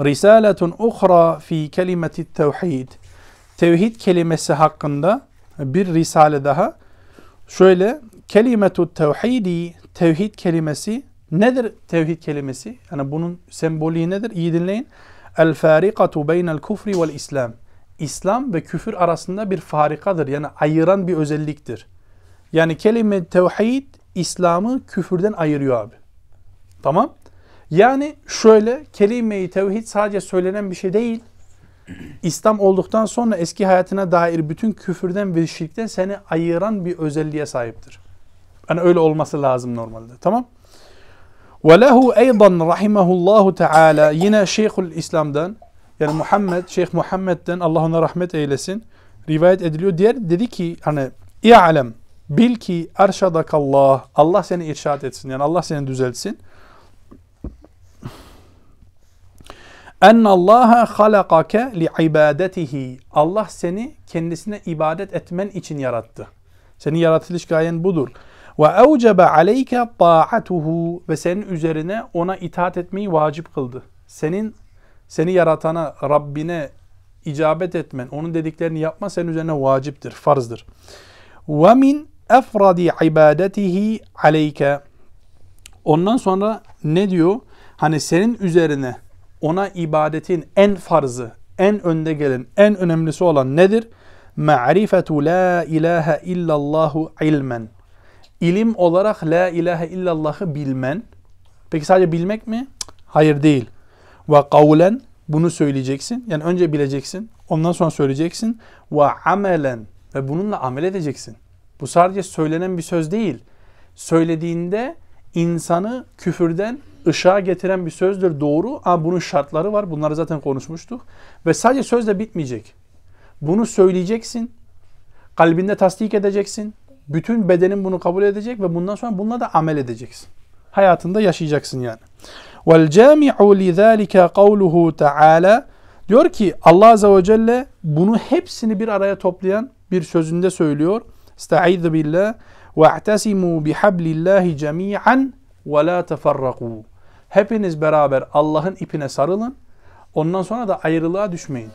risaletun uhra fi kelimeti tevhid. Tevhid kelimesi hakkında bir risale daha. Şöyle kelimetu tevhidi tevhid kelimesi nedir tevhid kelimesi? Yani bunun semboliği nedir? İyi dinleyin. El farikatu beynel kufri vel islam. İslam ve küfür arasında bir farikadır. Yani ayıran bir özelliktir. Yani kelime tevhid İslam'ı küfürden ayırıyor abi. Tamam? Yani şöyle kelime-i tevhid sadece söylenen bir şey değil. İslam olduktan sonra eski hayatına dair bütün küfürden ve şirkten seni ayıran bir özelliğe sahiptir. Yani öyle olması lazım normalde. Tamam? Ve lehu eydan rahimahullahu teala yine Şeyhül İslam'dan yani Muhammed, Şeyh Muhammed'den Allah ona rahmet eylesin rivayet ediliyor. Diğer dedi ki hani i'alem bil ki erşadakallah Allah seni irşad etsin yani Allah seni düzeltsin. En Allaha halakake li ibadetihi. Allah seni kendisine ibadet etmen için yarattı. Senin yaratılış gayen budur. Ve evcebe aleyke ta'atuhu ve senin üzerine ona itaat etmeyi vacip kıldı. Senin seni yaratana, Rabbine icabet etmen, onun dediklerini yapma senin üzerine vaciptir, farzdır. Ve min efradi ibadetihi aleyke. Ondan sonra ne diyor? Hani senin üzerine ona ibadetin en farzı, en önde gelen, en önemlisi olan nedir? Ma'rifetu la ilahe illallahu ilmen. İlim olarak la ilahe illallah'ı bilmen. Peki sadece bilmek mi? Hayır değil. Ve kavlen bunu söyleyeceksin. Yani önce bileceksin. Ondan sonra söyleyeceksin. Ve amelen ve bununla amel edeceksin. Bu sadece söylenen bir söz değil. Söylediğinde insanı küfürden ışığa getiren bir sözdür doğru ama bunun şartları var. Bunları zaten konuşmuştuk. Ve sadece sözle bitmeyecek. Bunu söyleyeceksin. Kalbinde tasdik edeceksin. Bütün bedenin bunu kabul edecek ve bundan sonra bununla da amel edeceksin. Hayatında yaşayacaksın yani. Cami'u lidhalika kavluhu taala diyor ki Allah azze ve celle bunu hepsini bir araya toplayan bir sözünde söylüyor. Estaizu billah ve i'tasimu bihablillahi cemi'an ve la teferraku. Hepiniz beraber Allah'ın ipine sarılın. Ondan sonra da ayrılığa düşmeyin.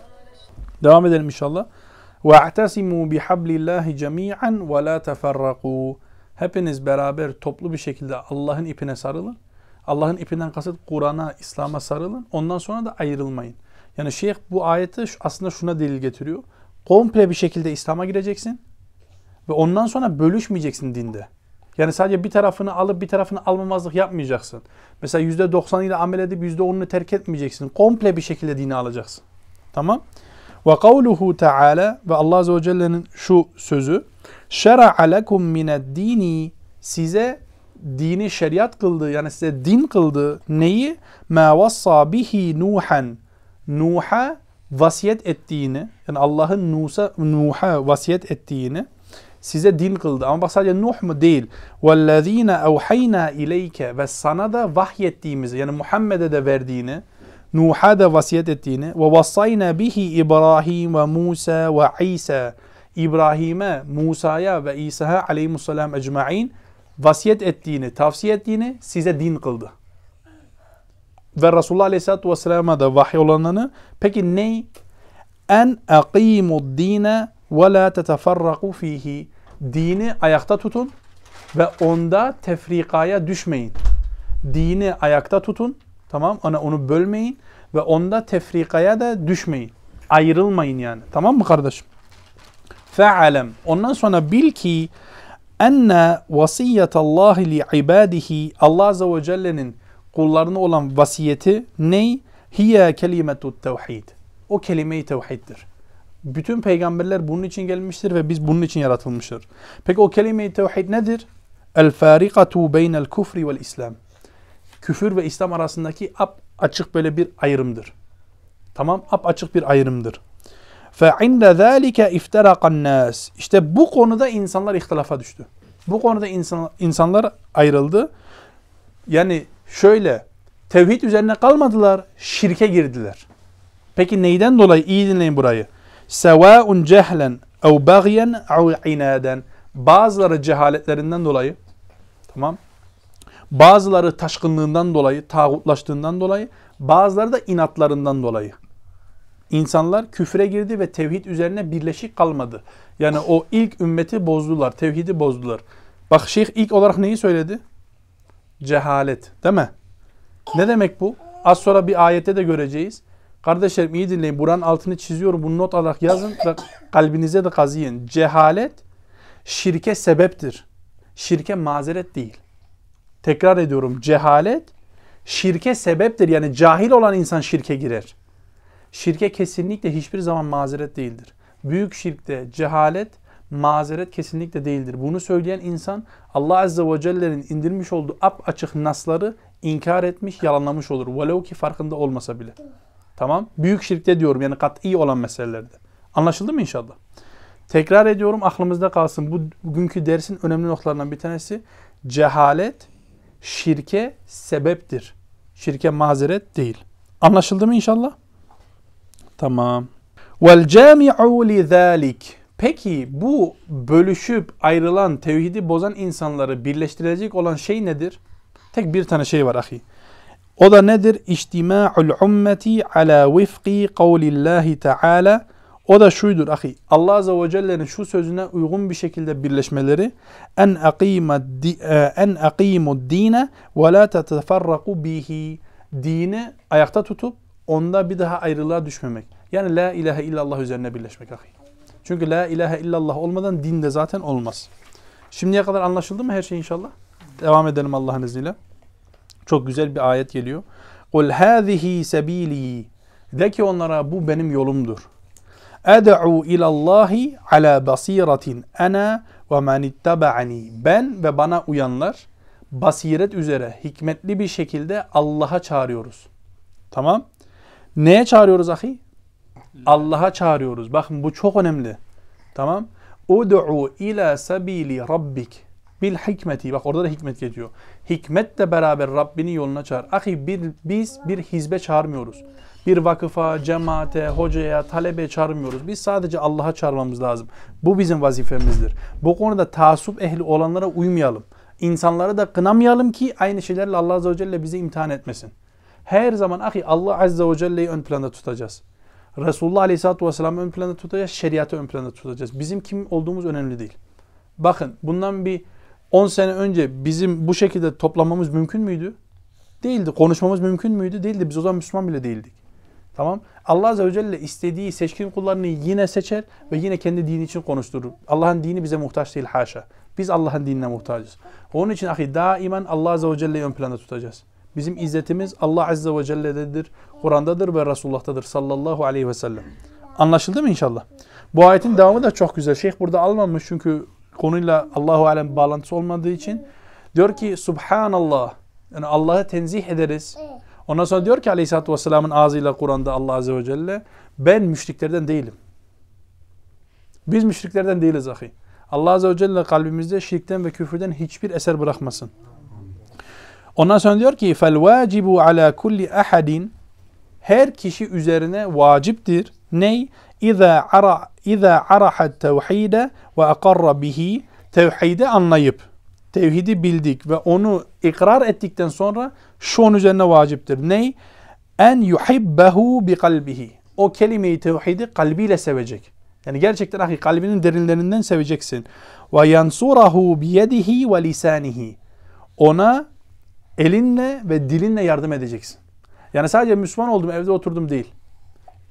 Devam edelim inşallah. وَاَعْتَسِمُوا بِحَبْلِ اللّٰهِ جَمِيعًا وَلَا تَفَرَّقُوا Hepiniz beraber toplu bir şekilde Allah'ın ipine sarılın. Allah'ın ipinden kasıt Kur'an'a, İslam'a sarılın. Ondan sonra da ayrılmayın. Yani şeyh bu ayeti aslında şuna delil getiriyor. Komple bir şekilde İslam'a gireceksin. Ve ondan sonra bölüşmeyeceksin dinde. Yani sadece bir tarafını alıp bir tarafını almamazlık yapmayacaksın. Mesela %90 ile amel edip %10'unu terk etmeyeceksin. Komple bir şekilde dini alacaksın. Tamam? Ve kavluhu Teala ve Allah Azze ve Celle'nin şu sözü Şera'a lekum mined dini size dini şeriat kıldı yani size din kıldı neyi? Ma vassa bihi Nuhan Nuh'a vasiyet ettiğini yani Allah'ın Nuh'a vasiyet ettiğini size din kıldı. Ama bak sadece Nuh mu değil. وَالَّذ۪ينَ اَوْحَيْنَا اِلَيْكَ Ve sana da vahyettiğimizi yani Muhammed'e de verdiğini Nuh'a da vasiyet ettiğini ve vassayna bihi İbrahim ve Musa ve İsa İbrahim'e, Musa'ya ve İsa'ya aleyhisselam ecmaîn vasiyet ettiğini, tavsiye ettiğini size din kıldı. Ve Resulullah Aleyhisselatü Vesselam'a da vahiy olanını peki ne? En aqimud dine ve la teteferraku fihi. Dini ayakta tutun ve onda tefrikaya düşmeyin. Dini ayakta tutun. Tamam ona onu bölmeyin ve onda tefrikaya da düşmeyin. Ayrılmayın yani. Tamam mı kardeşim? Fe'alem. Ondan sonra bil ki enne vasiyetallahi li ibadihi Allah Azze ve Celle'nin kullarına olan vasiyeti ney? Hiye kelimetut tevhid. O kelime-i tevhiddir. Bütün peygamberler bunun için gelmiştir ve biz bunun için yaratılmıştır. Peki o kelime-i tevhid nedir? El farikatu beynel kufri vel islam. Küfür ve İslam arasındaki ap açık böyle bir ayrımdır. Tamam, ap açık bir ayrımdır. Fe inde zalike iftarakan nas. İşte bu konuda insanlar ihtilafa düştü. Bu konuda insan, insanlar ayrıldı. Yani şöyle tevhid üzerine kalmadılar, şirke girdiler. Peki neyden dolayı? İyi dinleyin burayı. Sevaun cehlen ev bagyen ev inaden. Bazıları cehaletlerinden dolayı tamam. Bazıları taşkınlığından dolayı, tağutlaştığından dolayı, bazıları da inatlarından dolayı. İnsanlar küfre girdi ve tevhid üzerine birleşik kalmadı. Yani o ilk ümmeti bozdular, tevhidi bozdular. Bak şeyh ilk olarak neyi söyledi? Cehalet, değil mi? Ne demek bu? Az sonra bir ayette de göreceğiz. Kardeşlerim iyi dinleyin. Buranın altını çiziyorum. Bunu not alarak yazın ve kalbinize de kazıyın. Cehalet şirke sebeptir. Şirke mazeret değil. Tekrar ediyorum. Cehalet şirke sebeptir. Yani cahil olan insan şirke girer. Şirke kesinlikle hiçbir zaman mazeret değildir. Büyük şirkte cehalet mazeret kesinlikle değildir. Bunu söyleyen insan Allah Azze ve Celle'nin indirmiş olduğu ap açık nasları inkar etmiş, yalanlamış olur. Velev ki farkında olmasa bile. Tamam? Büyük şirkte diyorum yani kat'i olan meselelerde. Anlaşıldı mı inşallah? Tekrar ediyorum aklımızda kalsın. Bu bugünkü dersin önemli noktalarından bir tanesi cehalet şirke sebeptir. Şirke mazeret değil. Anlaşıldı mı inşallah? Tamam. Vel cami'u li zalik. Peki bu bölüşüp ayrılan, tevhidi bozan insanları birleştirecek olan şey nedir? Tek bir tane şey var ahi. O da nedir? İçtima'ul ummeti ala vifqi kavlillahi teala. O da şuydur ahi. Allah Azze ve Celle'nin şu sözüne uygun bir şekilde birleşmeleri en en aqimu dine ve la teteferraku bihi. Dini ayakta tutup onda bir daha ayrılığa düşmemek. Yani la ilahe illallah üzerine birleşmek ahi. Çünkü la ilahe illallah olmadan din de zaten olmaz. Şimdiye kadar anlaşıldı mı her şey inşallah? Devam edelim Allah'ın izniyle. Çok güzel bir ayet geliyor. Kul hâzihi sebîlî. De ki onlara bu benim yolumdur. Ed'u ilallahi ala basiratin ana ve men ittaba'ani. Ben ve bana uyanlar basiret üzere hikmetli bir şekilde Allah'a çağırıyoruz. Tamam? Neye çağırıyoruz ahi? Allah'a çağırıyoruz. Bakın bu çok önemli. Tamam? Ud'u ila sabili rabbik bil hikmeti. Bak orada da hikmet geçiyor. Hikmetle beraber Rabbinin yoluna çağır. Ahi bir, biz bir hizbe çağırmıyoruz. Bir vakıfa, cemaate, hocaya, talebe çağırmıyoruz. Biz sadece Allah'a çağırmamız lazım. Bu bizim vazifemizdir. Bu konuda taassup ehli olanlara uymayalım. İnsanları da kınamayalım ki aynı şeylerle Allah Azze ve Celle bizi imtihan etmesin. Her zaman ahi Allah Azze ve Celle'yi ön planda tutacağız. Resulullah Aleyhisselatü Vesselam'ı ön planda tutacağız, şeriatı ön planda tutacağız. Bizim kim olduğumuz önemli değil. Bakın bundan bir 10 sene önce bizim bu şekilde toplamamız mümkün müydü? Değildi. Konuşmamız mümkün müydü? Değildi. Biz o zaman Müslüman bile değildik. Tamam. Allah Azze ve Celle istediği seçkin kullarını yine seçer ve yine kendi dini için konuşturur. Allah'ın dini bize muhtaç değil haşa. Biz Allah'ın dinine muhtacız. Onun için ahi daimen Allah Azze ve Celle'yi ön planda tutacağız. Bizim izzetimiz Allah Azze ve Celle'dedir, Kur'an'dadır ve Resulullah'tadır sallallahu aleyhi ve sellem. Anlaşıldı mı inşallah? Bu ayetin devamı da çok güzel. Şeyh burada almamış çünkü konuyla Allahu alem bağlantısı olmadığı için diyor ki Subhanallah yani Allah'ı tenzih ederiz. Ondan sonra diyor ki Aleyhisselatü Vesselam'ın ağzıyla Kur'an'da Allah Azze ve Celle ben müşriklerden değilim. Biz müşriklerden değiliz ahi. Allah Azze ve Celle kalbimizde şirkten ve küfürden hiçbir eser bırakmasın. Ondan sonra diyor ki vacibu ala kulli ahadin her kişi üzerine vaciptir. Ney? İza ara iza araha tevhide ve akarra bihi tevhidi anlayıp tevhidi bildik ve onu ikrar ettikten sonra şu onun üzerine vaciptir. Ney? En yuhibbehu bi kalbihi. O kelimeyi tevhidi kalbiyle sevecek. Yani gerçekten ahi kalbinin derinlerinden seveceksin. Ve yansurahu bi yedihi ve lisanihi. Ona elinle ve dilinle yardım edeceksin. Yani sadece Müslüman oldum evde oturdum değil.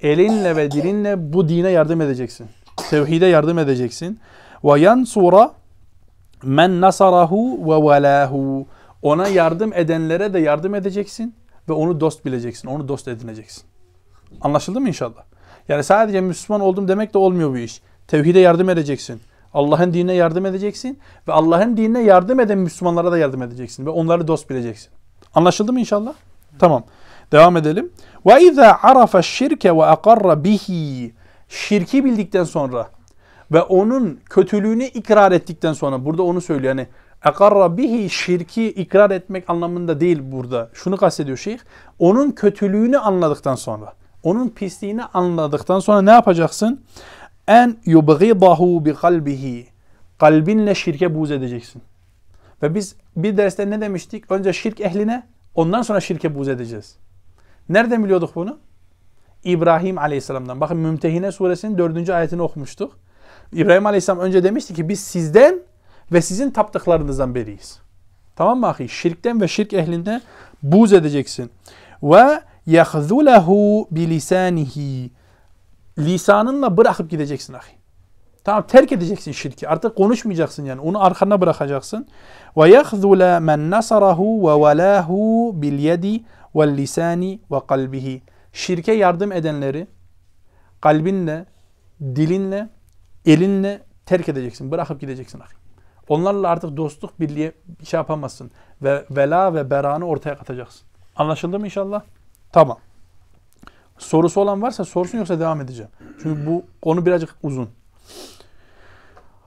Elinle ve dilinle bu dine yardım edeceksin. Tevhide yardım edeceksin. Ve yansura men nasarahu ve velahu. Ona yardım edenlere de yardım edeceksin ve onu dost bileceksin. Onu dost edineceksin. Anlaşıldı mı inşallah? Yani sadece Müslüman oldum demek de olmuyor bu iş. Tevhide yardım edeceksin. Allah'ın dinine yardım edeceksin ve Allah'ın dinine yardım eden Müslümanlara da yardım edeceksin ve onları dost bileceksin. Anlaşıldı mı inşallah? Tamam. Devam edelim. Ve izâ arafa şirke ve akarra bihi. Şirki bildikten sonra ve onun kötülüğünü ikrar ettikten sonra burada onu söylüyor. Yani akarra bihi şirki ikrar etmek anlamında değil burada. Şunu kastediyor şeyh. Onun kötülüğünü anladıktan sonra, onun pisliğini anladıktan sonra ne yapacaksın? En yubghidahu bi kalbihi. Kalbinle şirke buğz edeceksin. Ve biz bir derste ne demiştik? Önce şirk ehline, ondan sonra şirke buğz edeceğiz. Nereden biliyorduk bunu? İbrahim Aleyhisselam'dan. Bakın Mümtehine suresinin dördüncü ayetini okumuştuk. İbrahim Aleyhisselam önce demişti ki biz sizden ve sizin taptıklarınızdan beriyiz. Tamam mı ahi? Şirkten ve şirk ehlinden buz edeceksin. Ve yahzulehu bilisanihi. Lisanınla bırakıp gideceksin ahi. Tamam terk edeceksin şirki. Artık konuşmayacaksın yani. Onu arkana bırakacaksın. Ve yahzule men nasarahu ve velahu bil yedi vel lisani ve kalbihi. Şirke yardım edenleri kalbinle, dilinle, elinle terk edeceksin. Bırakıp gideceksin ahi. Onlarla artık dostluk birliğe şey yapamazsın. Ve vela ve beranı ortaya katacaksın. Anlaşıldı mı inşallah? Tamam. Sorusu olan varsa sorsun yoksa devam edeceğim. Çünkü bu konu birazcık uzun.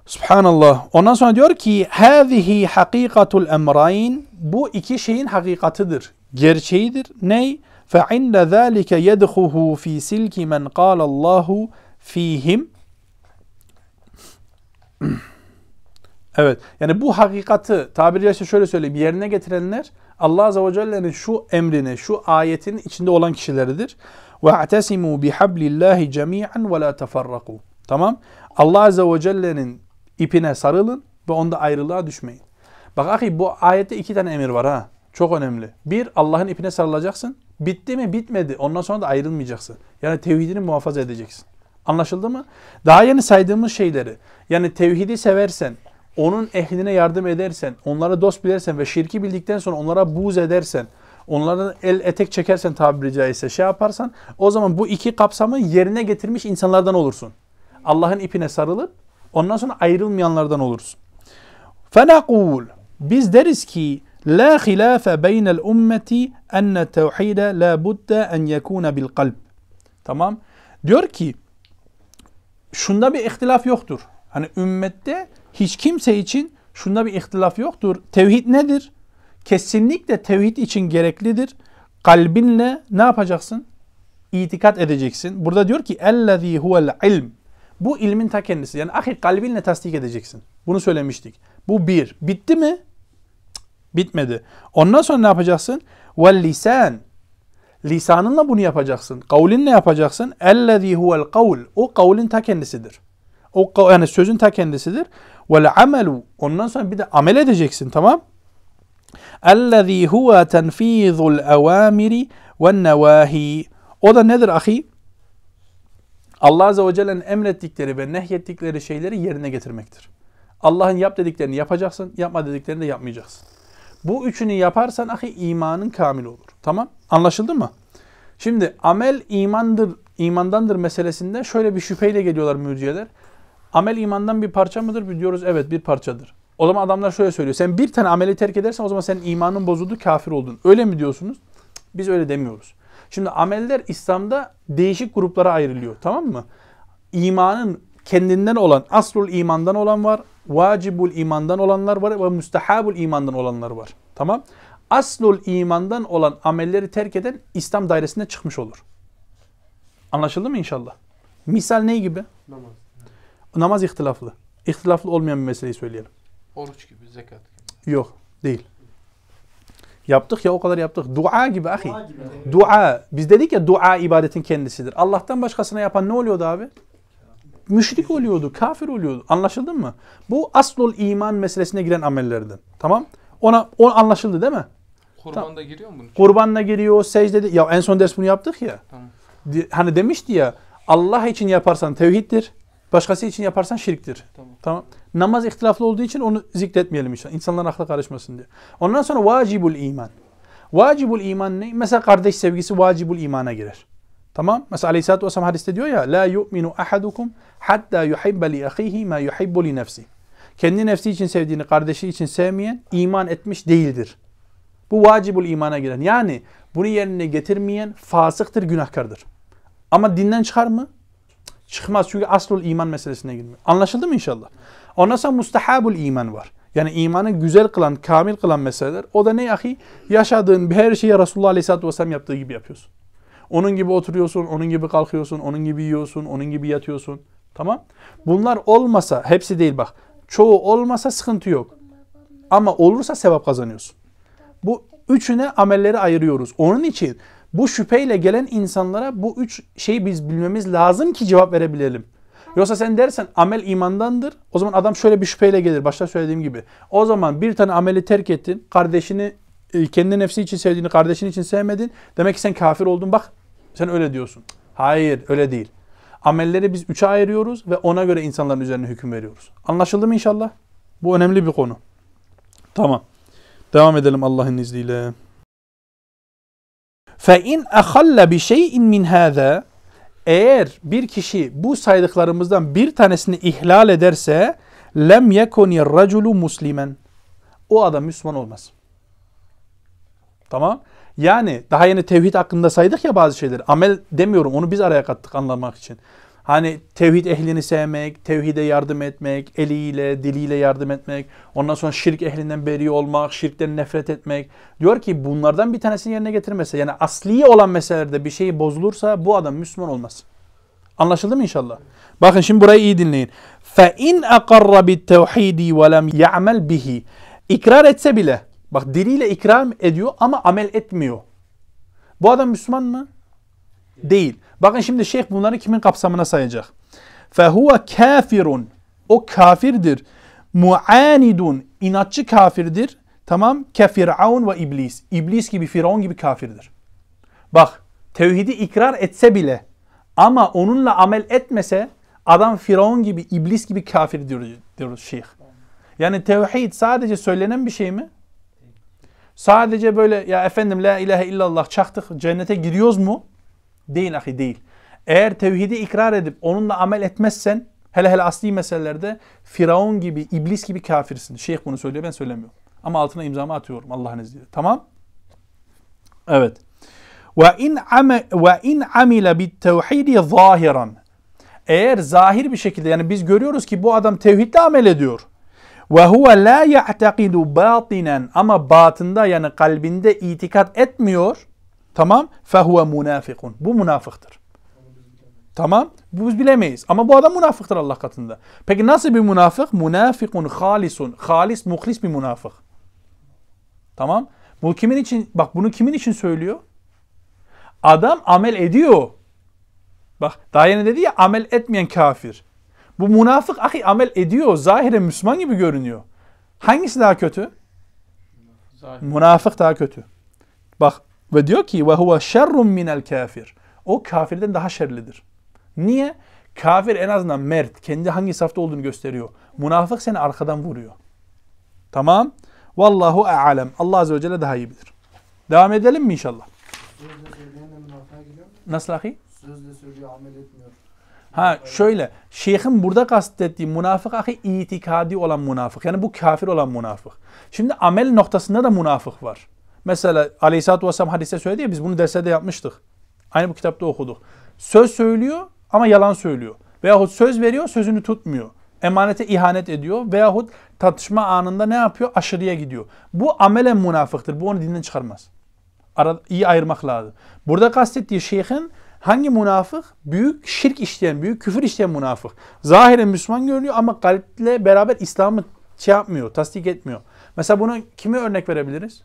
Subhanallah. Ondan sonra diyor ki هَذِهِ حَقِيقَةُ الْاَمْرَيْنِ Bu iki şeyin hakikatidir. Gerçeğidir. Ney? فَعِنْدَ ذَٰلِكَ يَدْخُهُ ف۪ي سِلْكِ مَنْ قَالَ اللّٰهُ ف۪يهِمْ Evet. Yani bu hakikati tabiri caizse şöyle söyleyeyim. Yerine getirenler Allah Azze ve Celle'nin şu emrini, şu ayetin içinde olan kişileridir. Ve atesimu bihablillahi cemi'an ve la teferraku. Tamam? Allah Azze ve Celle'nin ipine sarılın ve onda ayrılığa düşmeyin. Bak ahi bu ayette iki tane emir var ha. Çok önemli. Bir Allah'ın ipine sarılacaksın. Bitti mi bitmedi. Ondan sonra da ayrılmayacaksın. Yani tevhidini muhafaza edeceksin. Anlaşıldı mı? Daha yeni saydığımız şeyleri yani tevhidi seversen, onun ehline yardım edersen, onlara dost bilersen ve şirki bildikten sonra onlara buğz edersen, onlardan el etek çekersen tabiri caizse şey yaparsan o zaman bu iki kapsamı yerine getirmiş insanlardan olursun. Allah'ın ipine sarılıp ondan sonra ayrılmayanlardan olursun. Fenakul biz deriz ki la hilafe beynel ummeti enne tevhide la budde en yekune bil kalb. Tamam. Diyor ki şunda bir ihtilaf yoktur. Hani ümmette hiç kimse için şunda bir ihtilaf yoktur. Tevhid nedir? Kesinlikle tevhid için gereklidir. Kalbinle ne yapacaksın? İtikat edeceksin. Burada diyor ki ellezî huvel ilm. Bu ilmin ta kendisi. Yani ahi kalbinle tasdik edeceksin. Bunu söylemiştik. Bu bir. Bitti mi? Bitmedi. Ondan sonra ne yapacaksın? Vel lisan. Lisanınla bunu yapacaksın. Kavlinle yapacaksın. Ellezî huvel kavl. O kavlin ta kendisidir. O yani sözün ta kendisidir. Vel amelu. Ondan sonra bir de amel edeceksin tamam? Ellezî huve tenfîzul evâmiri ve nevâhi. O da nedir ahi? Allah Azze ve Celle'nin emrettikleri ve nehyettikleri şeyleri yerine getirmektir. Allah'ın yap dediklerini yapacaksın, yapma dediklerini de yapmayacaksın. Bu üçünü yaparsan ahi imanın kamil olur. Tamam? Anlaşıldı mı? Şimdi amel imandır, imandandır meselesinde şöyle bir şüpheyle geliyorlar mürciyeler. Amel imandan bir parça mıdır? Diyoruz evet bir parçadır. O zaman adamlar şöyle söylüyor. Sen bir tane ameli terk edersen o zaman senin imanın bozuldu, kafir oldun. Öyle mi diyorsunuz? Biz öyle demiyoruz. Şimdi ameller İslam'da değişik gruplara ayrılıyor. Tamam mı? İmanın kendinden olan, aslul imandan olan var, vacibul imandan olanlar var ve müstehabul imandan olanlar var. Tamam? Aslul imandan olan amelleri terk eden İslam dairesinde çıkmış olur. Anlaşıldı mı inşallah? Misal ne gibi? Namaz. Namaz ihtilaflı. İhtilaflı olmayan bir meseleyi söyleyelim. Oruç gibi, zekat gibi. Yok, değil. Yaptık ya o kadar yaptık. Dua gibi ahi. Dua gibi. Dua. Biz dedik ya dua ibadetin kendisidir. Allah'tan başkasına yapan ne oluyordu abi? Müşrik oluyordu, kafir oluyordu. Anlaşıldı mı? Bu aslul iman meselesine giren amellerden. Tamam? Ona o anlaşıldı değil mi? Kurban da giriyor mu bunun? Kurbanla giriyor, secdede. Ya en son ders bunu yaptık ya. Tamam. Hani demişti ya Allah için yaparsan tevhiddir. Başkası için yaparsan şirktir. Tamam. Tamam. Namaz ihtilaflı olduğu için onu zikretmeyelim inşallah. İnsanların aklı karışmasın diye. Ondan sonra vacibul iman. Vacibul iman ne? Mesela kardeş sevgisi vacibul imana girer. Tamam? Mesela Aleyhisselatü Vesselam hadiste diyor ya La yu'minu ahadukum hatta yuhibbe li ahihi ma yuhibbu li nefsi. Kendi nefsi için sevdiğini kardeşi için sevmeyen iman etmiş değildir. Bu vacibul imana giren. Yani bunu yerine getirmeyen fasıktır, günahkardır. Ama dinden çıkar mı? Çıkmaz çünkü aslul iman meselesine girmiyor. Anlaşıldı mı inşallah? Ondan sonra mustahabul iman var. Yani imanı güzel kılan, kamil kılan meseleler. O da ne ahi? Yaşadığın her şeyi Resulullah Aleyhisselatü Vesselam yaptığı gibi yapıyorsun. Onun gibi oturuyorsun, onun gibi kalkıyorsun, onun gibi yiyorsun, onun gibi yatıyorsun. Tamam? Bunlar olmasa, hepsi değil bak. Çoğu olmasa sıkıntı yok. Ama olursa sevap kazanıyorsun. Bu üçüne amelleri ayırıyoruz. Onun için bu şüpheyle gelen insanlara bu üç şeyi biz bilmemiz lazım ki cevap verebilelim. Yoksa sen dersen amel imandandır. O zaman adam şöyle bir şüpheyle gelir. Başta söylediğim gibi. O zaman bir tane ameli terk ettin. Kardeşini e, kendi nefsi için sevdiğini kardeşin için sevmedin. Demek ki sen kafir oldun. Bak sen öyle diyorsun. Hayır öyle değil. Amelleri biz üçe ayırıyoruz ve ona göre insanların üzerine hüküm veriyoruz. Anlaşıldı mı inşallah? Bu önemli bir konu. Tamam. Devam edelim Allah'ın izniyle. فَاِنْ اَخَلَّ بِشَيْءٍ مِنْ هَذَا Eğer bir kişi bu saydıklarımızdan bir tanesini ihlal ederse lem yekuni raculu muslimen. O adam Müslüman olmaz. Tamam. Yani daha yeni tevhid hakkında saydık ya bazı şeyleri. Amel demiyorum onu biz araya kattık anlamak için. Hani tevhid ehlini sevmek, tevhide yardım etmek, eliyle, diliyle yardım etmek, ondan sonra şirk ehlinden beri olmak, şirkten nefret etmek. Diyor ki bunlardan bir tanesini yerine getirmese, yani asli olan meselelerde bir şey bozulursa bu adam Müslüman olmaz. Anlaşıldı mı inşallah? Bakın şimdi burayı iyi dinleyin. فَاِنْ اَقَرَّ بِالتَّوْحِيدِ وَلَمْ يَعْمَلْ بِهِ İkrar etse bile, Bak diliyle ikram ediyor ama amel etmiyor. Bu adam Müslüman mı? Değil. Bakın şimdi şeyh bunları kimin kapsamına sayacak? Fehuve kafirun. O kafirdir. Muanidun. inatçı kafirdir. Tamam. Kefir'aun ve iblis. İblis gibi, firavun gibi kafirdir. Bak tevhidi ikrar etse bile ama onunla amel etmese adam firavun gibi, iblis gibi kafir diyoruz, diyoruz şeyh. Yani tevhid sadece söylenen bir şey mi? Sadece böyle ya efendim la ilahe illallah çaktık cennete giriyoruz mu? Değil ahi değil. Eğer tevhidi ikrar edip onunla amel etmezsen hele hele asli meselelerde Firavun gibi, iblis gibi kafirsin. Şeyh bunu söylüyor ben söylemiyorum. Ama altına imzamı atıyorum Allah'ın izniyle. Tamam? Evet. Ve in ve in amila bit tevhidi zahiran. Eğer zahir bir şekilde yani biz görüyoruz ki bu adam tevhidle amel ediyor. Ve huve la ya'takidu batinen ama batında yani kalbinde itikat etmiyor. Tamam? Fehuve munafikun. Bu münafıktır. Tamam? Bu biz bilemeyiz. Ama bu adam münafıktır Allah katında. Peki nasıl bir münafık? Münafikun halisun. Halis, muhlis bir münafık. Tamam? Bu kimin için? Bak bunu kimin için söylüyor? Adam amel ediyor. Bak daha yeni dedi ya amel etmeyen kafir. Bu münafık ahi amel ediyor. Zahiren Müslüman gibi görünüyor. Hangisi daha kötü? Zahir. Münafık daha kötü. Bak ve diyor ki ve huve şerrun minel kafir. O kafirden daha şerlidir. Niye? Kafir en azından mert, kendi hangi safta olduğunu gösteriyor. Münafık seni arkadan vuruyor. Tamam? Vallahu a'lem. Allah azze ve celle daha iyi bilir. Devam edelim mi inşallah? Nasıl ahi? Sözle söylüyor, amel etmiyor. Ha şöyle, şeyhin burada kastettiği münafık ahi itikadi olan münafık. Yani bu kafir olan münafık. Şimdi amel noktasında da münafık var. Mesela Aleyhisselatü Vesselam hadiste söyledi ya biz bunu derslerde yapmıştık. Aynı bu kitapta okuduk. Söz söylüyor ama yalan söylüyor. Veyahut söz veriyor sözünü tutmuyor. Emanete ihanet ediyor veyahut tartışma anında ne yapıyor? Aşırıya gidiyor. Bu amelen münafıktır. Bu onu dinden çıkarmaz. Ara, iyi ayırmak lazım. Burada kastettiği şeyhin hangi münafık? Büyük şirk işleyen, büyük küfür işleyen münafık. Zahiren Müslüman görünüyor ama kalple beraber İslam'ı şey yapmıyor, tasdik etmiyor. Mesela bunu kime örnek verebiliriz?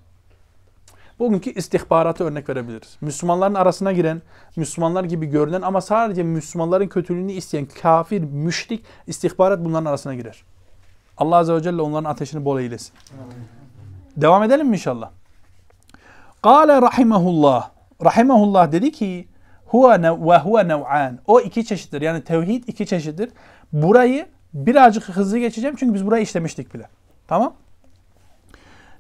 Bugünkü istihbaratı örnek verebiliriz. Müslümanların arasına giren, Müslümanlar gibi görünen ama sadece Müslümanların kötülüğünü isteyen kafir, müşrik istihbarat bunların arasına girer. Allah Azze ve Celle onların ateşini bol eylesin. Devam edelim mi inşallah? Kale rahimahullah. Rahimahullah dedi ki huve ve huve nev'an. O iki çeşittir. Yani tevhid iki çeşittir. Burayı birazcık hızlı geçeceğim çünkü biz burayı işlemiştik bile. Tamam?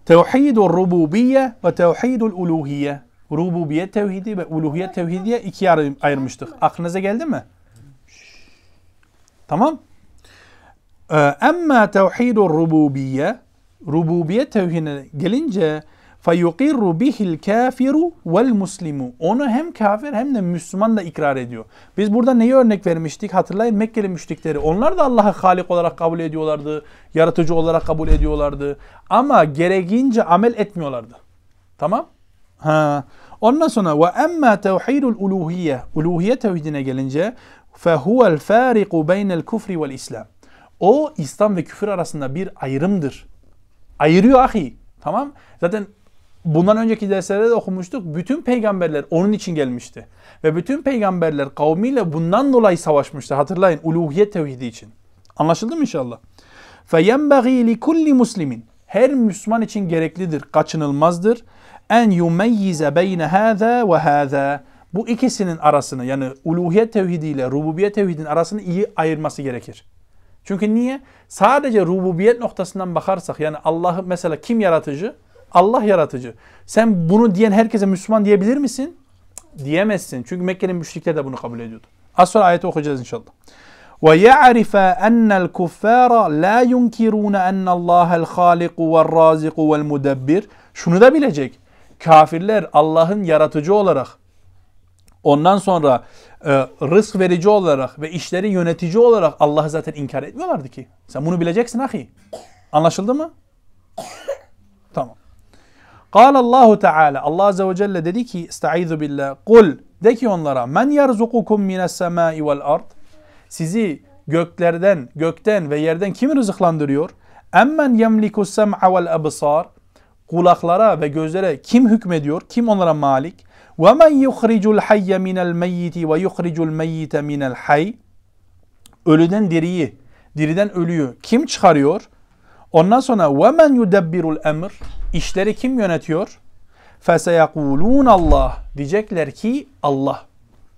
Tevhidul rububiyye ve tevhidul uluhiyye. Rububiyet tevhidi ve uluhiyet tevhidi diye ikiye ayırmıştık. Aklınıza geldi mi? Tamam. Emma tevhidul rububiyye rububiyet tevhidine gelince فَيُقِرُّ بِهِ الْكَافِرُ وَالْمُسْلِمُ Onu hem kafir hem de Müslüman da ikrar ediyor. Biz burada neyi örnek vermiştik? Hatırlayın Mekkeli müşrikleri. Onlar da Allah'ı Halik olarak kabul ediyorlardı. Yaratıcı olarak kabul ediyorlardı. Ama gereğince amel etmiyorlardı. Tamam? Ha. Ondan sonra ve emma tevhidul uluhiyye. Uluhiyye tevhidine gelince fehuvel fariqu beynel kufri vel islam. O İslam ve küfür arasında bir ayrımdır. Ayırıyor ahi. Tamam? Zaten bundan önceki derslerde de okumuştuk. Bütün peygamberler onun için gelmişti. Ve bütün peygamberler kavmiyle bundan dolayı savaşmıştı. Hatırlayın uluhiyet tevhidi için. Anlaşıldı mı inşallah? فَيَنْبَغِي لِكُلِّ muslimin Her Müslüman için gereklidir, kaçınılmazdır. En yumeyyize beyne hâzâ ve hâzâ Bu ikisinin arasını yani uluhiyet tevhidi ile rububiyet tevhidinin arasını iyi ayırması gerekir. Çünkü niye? Sadece rububiyet noktasından bakarsak yani Allah'ı mesela kim yaratıcı? Allah yaratıcı. Sen bunu diyen herkese Müslüman diyebilir misin? Diyemezsin. Çünkü Mekke'nin müşrikleri de bunu kabul ediyordu. Az sonra ayeti okuyacağız inşallah. وَيَعْرِفَ أَنَّ الْكُفَّارَ لَا يُنْكِرُونَ أَنَّ اللّٰهَ الْخَالِقُ وَالرَّازِقُ وَالْمُدَبِّرُ Şunu da bilecek. Kafirler Allah'ın yaratıcı olarak ondan sonra e, rızk verici olarak ve işleri yönetici olarak Allah'ı zaten inkar etmiyorlardı ki. Sen bunu bileceksin ahi. Anlaşıldı mı? Tamam. Kâle Allahu Teala Allah Azze ve dedi ki Estaizu billah kul de ki onlara men yerzukukum mines semai vel sizi göklerden gökten ve yerden kim rızıklandırıyor? Emmen yemliku sem'a vel absar kulaklara ve gözlere kim hükmediyor? Kim onlara malik? Ve men yuhricul hayye minel meyyiti ve yuhricul meyyite minel hayy ölüden diriyi, diriden ölüyü kim çıkarıyor? Ondan sonra ve men yudebbirul emr İşleri kim yönetiyor? فَسَيَقُولُونَ Allah Diyecekler ki Allah.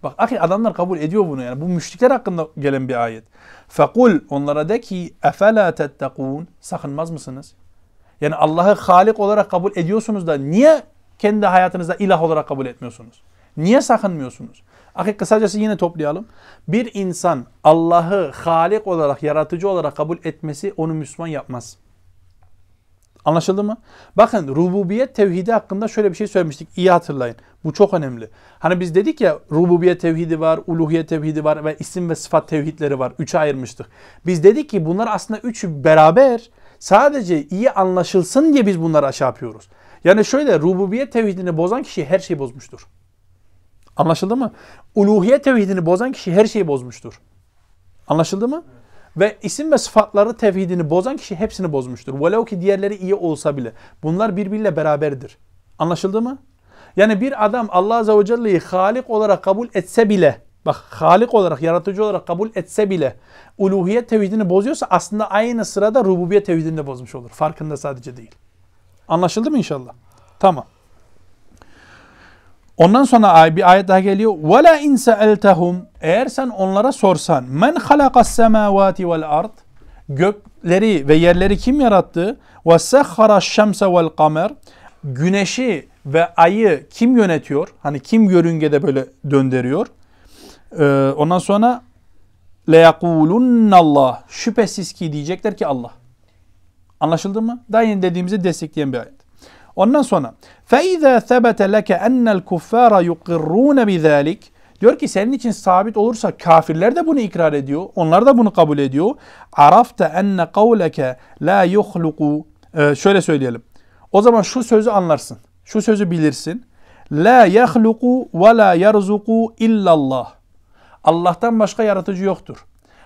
Bak ahi adamlar kabul ediyor bunu yani. Bu müşrikler hakkında gelen bir ayet. فَقُلْ Onlara de ki اَفَلَا تَتَّقُونَ Sakınmaz mısınız? Yani Allah'ı Halik olarak kabul ediyorsunuz da niye kendi hayatınızda ilah olarak kabul etmiyorsunuz? Niye sakınmıyorsunuz? Ahi kısacası yine toplayalım. Bir insan Allah'ı Halik olarak, yaratıcı olarak kabul etmesi onu Müslüman yapmaz. Anlaşıldı mı? Bakın rububiyet tevhidi hakkında şöyle bir şey söylemiştik. İyi hatırlayın. Bu çok önemli. Hani biz dedik ya rububiyet tevhidi var, uluhiyet tevhidi var ve isim ve sıfat tevhidleri var. Üçe ayırmıştık. Biz dedik ki bunlar aslında üçü beraber sadece iyi anlaşılsın diye biz bunları aşağı yapıyoruz. Yani şöyle rububiyet tevhidini bozan kişi her şeyi bozmuştur. Anlaşıldı mı? Uluhiyet tevhidini bozan kişi her şeyi bozmuştur. Anlaşıldı mı? Ve isim ve sıfatları tevhidini bozan kişi hepsini bozmuştur. Velev ki diğerleri iyi olsa bile. Bunlar birbiriyle beraberdir. Anlaşıldı mı? Yani bir adam Allah Azze ve Celle'yi Halik olarak kabul etse bile, bak Halik olarak, yaratıcı olarak kabul etse bile uluhiyet tevhidini bozuyorsa aslında aynı sırada rububiyet tevhidini de bozmuş olur. Farkında sadece değil. Anlaşıldı mı inşallah? Tamam. Ondan sonra bir ayet daha geliyor. وَلَا اِنْ سَأَلْتَهُمْ Eğer sen onlara sorsan men خَلَقَ السَّمَاوَاتِ وَالْاَرْضِ Gökleri ve yerleri kim yarattı? وَسَخَّرَ الشَّمْسَ وَالْقَمَرِ Güneşi ve ayı kim yönetiyor? Hani kim yörüngede böyle döndürüyor? Ee, ondan sonra لَيَقُولُنَّ Allah Şüphesiz ki diyecekler ki Allah. Anlaşıldı mı? Daha yeni dediğimizi destekleyen bir ayet. Ondan sonra فَاِذَا ثَبَتَ لَكَ اَنَّ الْكُفَّارَ يُقِرُّونَ بِذَٰلِكِ Diyor ki senin için sabit olursa kafirler de bunu ikrar ediyor. Onlar da bunu kabul ediyor. عَرَفْتَ اَنَّ قَوْلَكَ لَا يُخْلُقُ ee, Şöyle söyleyelim. O zaman şu sözü anlarsın. Şu sözü bilirsin. La yahluku ve la yerzuku illallah. Allah'tan başka yaratıcı yoktur.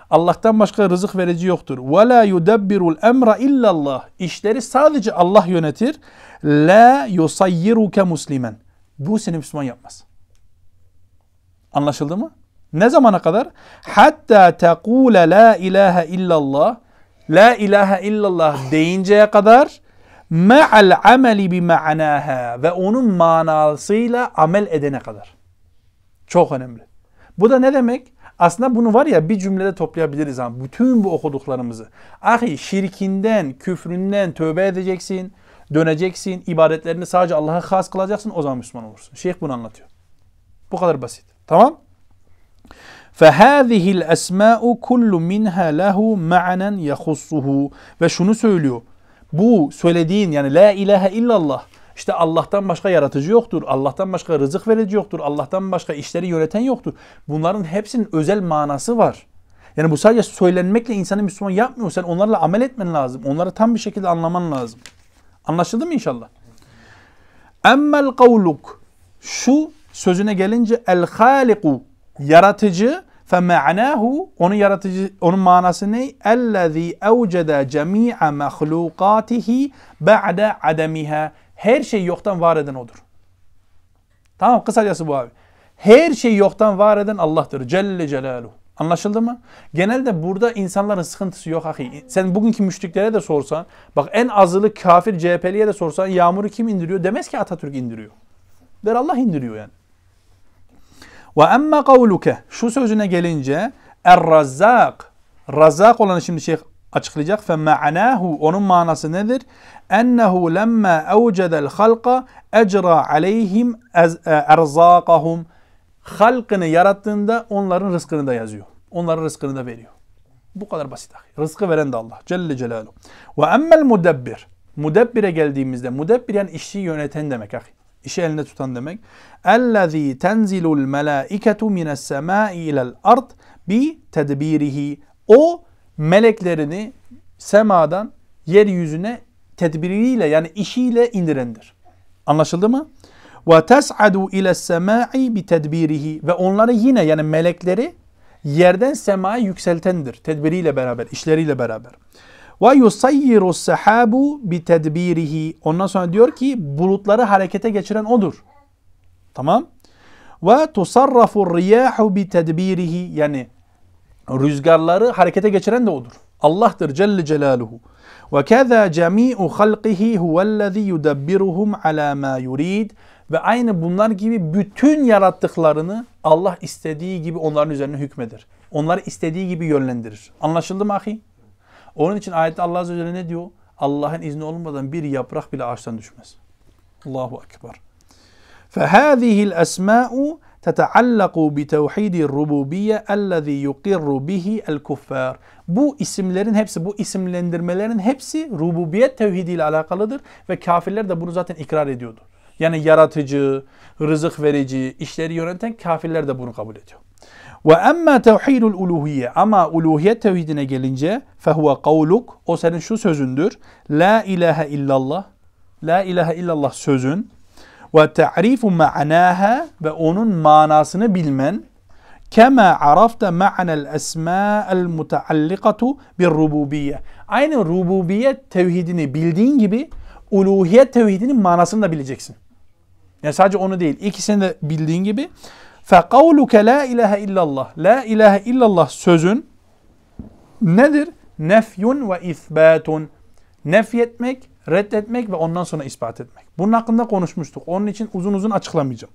Allah'tan başka rızık verici yoktur. Ve la yudabbirul emra illallah. İşleri sadece Allah yönetir. La yusayyiruke muslimen. Bu seni Müslüman yapmaz. Anlaşıldı mı? Ne zamana kadar? Hatta tekule la ilahe illallah. La ilahe illallah deyinceye kadar ma'al ameli bi ma'naha ve onun manasıyla amel edene kadar. Çok önemli. Bu da ne demek? Aslında bunu var ya bir cümlede toplayabiliriz ama bütün bu okuduklarımızı. Ahi şirkinden, küfründen tövbe edeceksin, döneceksin, ibadetlerini sadece Allah'a has kılacaksın o zaman Müslüman olursun. Şeyh bunu anlatıyor. Bu kadar basit. Tamam? فَهَذِهِ الْأَسْمَاءُ كُلُّ مِنْهَا لَهُ مَعْنًا يَخُصُّهُ Ve şunu söylüyor. Bu söylediğin yani La ilahe illallah İşte Allah'tan başka yaratıcı yoktur. Allah'tan başka rızık verici yoktur. Allah'tan başka işleri yöneten yoktur. Bunların hepsinin özel manası var. Yani bu sadece söylenmekle insanı Müslüman yapmıyor. Sen onlarla amel etmen lazım. Onları tam bir şekilde anlaman lazım. Anlaşıldı mı inşallah? Emmel kavluk. Şu sözüne gelince el haliku yaratıcı ma'nahu onun yaratıcı onun manası ne? Ellezî evcede cemî'a mahlukâtihi ba'de ademiha. Her şey yoktan var eden odur. Tamam kısacası bu abi. Her şey yoktan var eden Allah'tır. Celle Celaluhu. Anlaşıldı mı? Genelde burada insanların sıkıntısı yok ahi. Sen bugünkü müşriklere de sorsan, bak en azılı kafir CHP'liye de sorsan yağmuru kim indiriyor? Demez ki Atatürk indiriyor. Der Allah indiriyor yani. Ve emme kavluke şu sözüne gelince er-razzak razzak olanı şimdi şeyh açıklayacak. Fe ma'nahu onun manası nedir? Ennehu lemma evcedel halqa ecra aleyhim erzakahum halkını yarattığında onların rızkını da yazıyor. Onların rızkını da veriyor. Bu kadar basit. Rızkı veren de Allah. Celle Celaluhu. Ve emmel mudebbir. Mudebbire geldiğimizde mudebbir yani işi yöneten demek ahi. İşi elinde tutan demek. Ellezî tenzilul melâiketu mines semâi ilel ard bi tedbirihi. O meleklerini semadan yeryüzüne tedbiriyle yani işiyle indirendir. Anlaşıldı mı? Ve tes'adu ile semai bi tedbirihi ve onları yine yani melekleri yerden semaya yükseltendir. Tedbiriyle beraber, işleriyle beraber. Ve yusayyiru sahabu bi tedbirihi. Ondan sonra diyor ki bulutları harekete geçiren odur. Tamam? Ve tusarrafu riyahu bi tedbirihi yani rüzgarları harekete geçiren de odur. Allah'tır Celle Celaluhu. Ve keza cemi'u halqihi huvellezî yudebbiruhum ala ma yurid. Ve aynı bunlar gibi bütün yarattıklarını Allah istediği gibi onların üzerine hükmeder. Onları istediği gibi yönlendirir. Anlaşıldı mı ahi? Onun için ayette Allah Azze ve Celle ne diyor? Allah'ın izni olmadan bir yaprak bile ağaçtan düşmez. Allahu Ekber. فهذه الأسماء تتعلق بتوحيد الربوبية الذي يقر به الكفار. Bu isimlerin hepsi, bu isimlendirmelerin hepsi rububiyet tevhidi ile alakalıdır ve kafirler de bunu zaten ikrar ediyordu. Yani yaratıcı, rızık verici, işleri yöneten kafirler de bunu kabul ediyor. Ve emma tevhidul uluhiyye ama uluhiyet tevhidine gelince fehuve kavluk o senin şu sözündür. La ilahe illallah. La ilahe illallah sözün ve ta'rifu ma'naha ve onun manasını bilmen kema arafta ma'nel esma'el mutaallikatu bir rububiyye. Aynı rububiyet tevhidini bildiğin gibi uluhiyet tevhidinin manasını da bileceksin. Yani sadece onu değil. İkisini de bildiğin gibi. فَقَوْلُكَ la ilahe illallah. La ilahe illallah sözün nedir? Nefyun ve isbatun. Nefyetmek, reddetmek ve ondan sonra ispat etmek. Bunun hakkında konuşmuştuk. Onun için uzun uzun açıklamayacağım.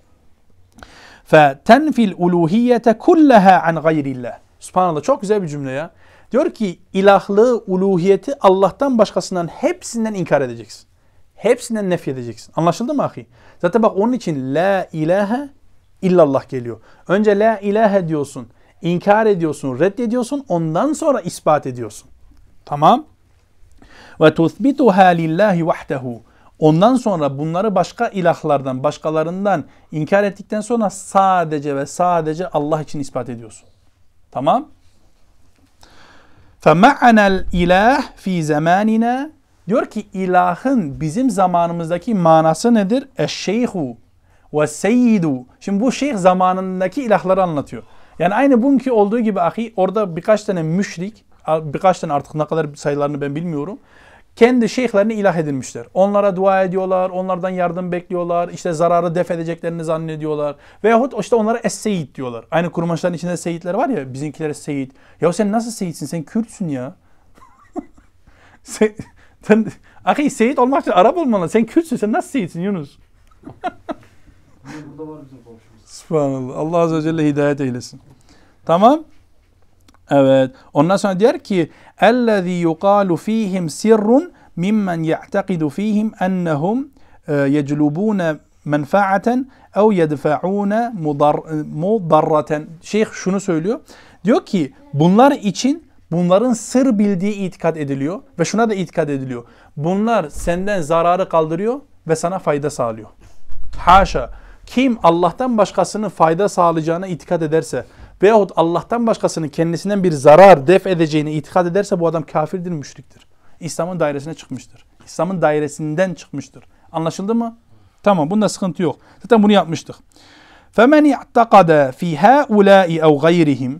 فَتَنْفِ الْاُلُوهِيَّةَ كُلَّهَا عَنْ غَيْرِ اللّٰهِ Subhanallah çok güzel bir cümle ya. Diyor ki ilahlığı, uluhiyeti Allah'tan başkasından hepsinden inkar edeceksin. Hepsinden nef edeceksin. Anlaşıldı mı ahi? Zaten bak onun için la ilahe illallah geliyor. Önce la ilahe diyorsun, inkar ediyorsun, reddediyorsun, ondan sonra ispat ediyorsun. Tamam? Ve tuthbituha lillahi vahdehu. Ondan sonra bunları başka ilahlardan, başkalarından inkar ettikten sonra sadece ve sadece Allah için ispat ediyorsun. Tamam? فَمَعَنَا الْاِلَٰهِ ف۪ي زَمَانِنَا Diyor ki ilahın bizim zamanımızdaki manası nedir? Eşşeyhu ve seyyidu. Şimdi bu şeyh zamanındaki ilahları anlatıyor. Yani aynı bugünkü olduğu gibi ahi orada birkaç tane müşrik, birkaç tane artık ne kadar sayılarını ben bilmiyorum. Kendi şeyhlerini ilah edinmişler. Onlara dua ediyorlar, onlardan yardım bekliyorlar, işte zararı def edeceklerini zannediyorlar. Veyahut işte onlara es-seyit diyorlar. Aynı kurmaçların içinde seyitler var ya, bizimkiler seyit. Ya sen nasıl seyitsin? Sen Kürtsün ya. sen, sen, ahi seyit olmak için Arap olmalı. Sen Kürtsün, sen nasıl seyitsin Yunus? Burada var bizim komşumuz. Subhanallah. Allah Azze ve Celle hidayet eylesin. Tamam. Evet. Ondan sonra diyor ki اَلَّذ۪ي يُقَالُ ف۪يهِمْ سِرٌ مِمَّنْ يَعْتَقِدُ ف۪يهِمْ اَنَّهُمْ يَجْلُبُونَ menfaaten ev yedfa'une mudarraten. Şeyh şunu söylüyor. Diyor ki bunlar için bunların sır bildiği itikat ediliyor ve şuna da itikat ediliyor. Bunlar senden zararı kaldırıyor ve sana fayda sağlıyor. Haşa. Kim Allah'tan başkasının fayda sağlayacağına itikad ederse veyahut Allah'tan başkasının kendisinden bir zarar def edeceğine itikad ederse bu adam kafirdir, müşriktir. İslam'ın dairesine çıkmıştır. İslam'ın dairesinden çıkmıştır. Anlaşıldı mı? Tamam bunda sıkıntı yok. Zaten bunu yapmıştık. فَمَنْ اِعْتَقَدَ فِي هَا اَوْ غَيْرِهِمْ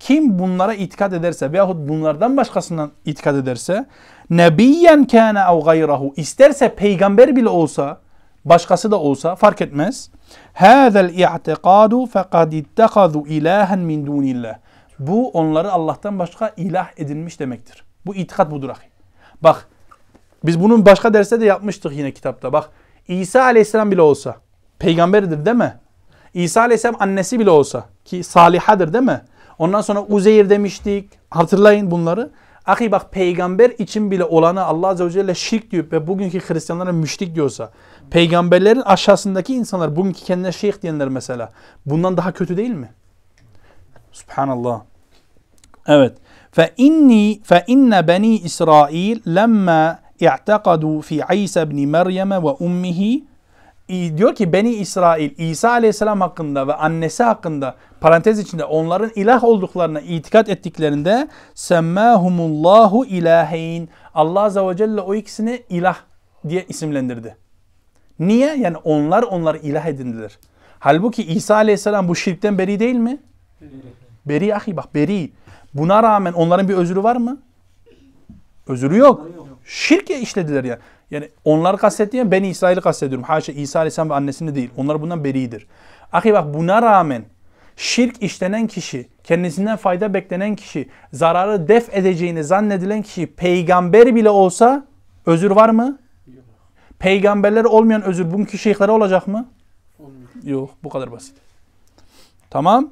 kim bunlara itikad ederse veyahut bunlardan başkasından itikad ederse nebiyen kana ev gayrahu isterse peygamber bile olsa başkası da olsa fark etmez. Hâzel i'tikadu fekad ittehadu ilahen min dunillah. Bu onları Allah'tan başka ilah edinmiş demektir. Bu itikat budur ahi. Bak biz bunun başka derste de yapmıştık yine kitapta. Bak İsa aleyhisselam bile olsa peygamberdir değil mi? İsa aleyhisselam annesi bile olsa ki salihadır değil mi? Ondan sonra Uzeyr demiştik. Hatırlayın bunları. Ahi bak peygamber için bile olanı Allah Azze ve Celle şirk diyor ve bugünkü Hristiyanlara müşrik diyorsa peygamberlerin aşağısındaki insanlar bugünkü kendine şeyh diyenler mesela bundan daha kötü değil mi? Subhanallah. Evet. Fe inni fe inne beni İsrail lemma i'takadu fi İsa ibn Meryem ve ummihi diyor ki Beni İsrail İsa Aleyhisselam hakkında ve annesi hakkında parantez içinde onların ilah olduklarına itikat ettiklerinde semmâhumullahu ilaheyn Allah Azze ve Celle o ikisini ilah diye isimlendirdi. Niye? Yani onlar onları ilah edindiler. Halbuki İsa Aleyhisselam bu şirkten beri değil mi? Beri ahi bak beri. Buna rağmen onların bir özrü var mı? Özrü yok. Şirk işlediler yani. Yani onları kastettiğim Beni İsrail'i kastediyorum. Haşa İsa Aleyhisselam ve annesini değil. Onlar bundan beridir. Ahi bak buna rağmen şirk işlenen kişi, kendisinden fayda beklenen kişi, zararı def edeceğini zannedilen kişi peygamber bile olsa özür var mı? Peygamberler olmayan özür bugünkü şeyhlere olacak mı? Olmuyor. Yok bu kadar basit. Tamam.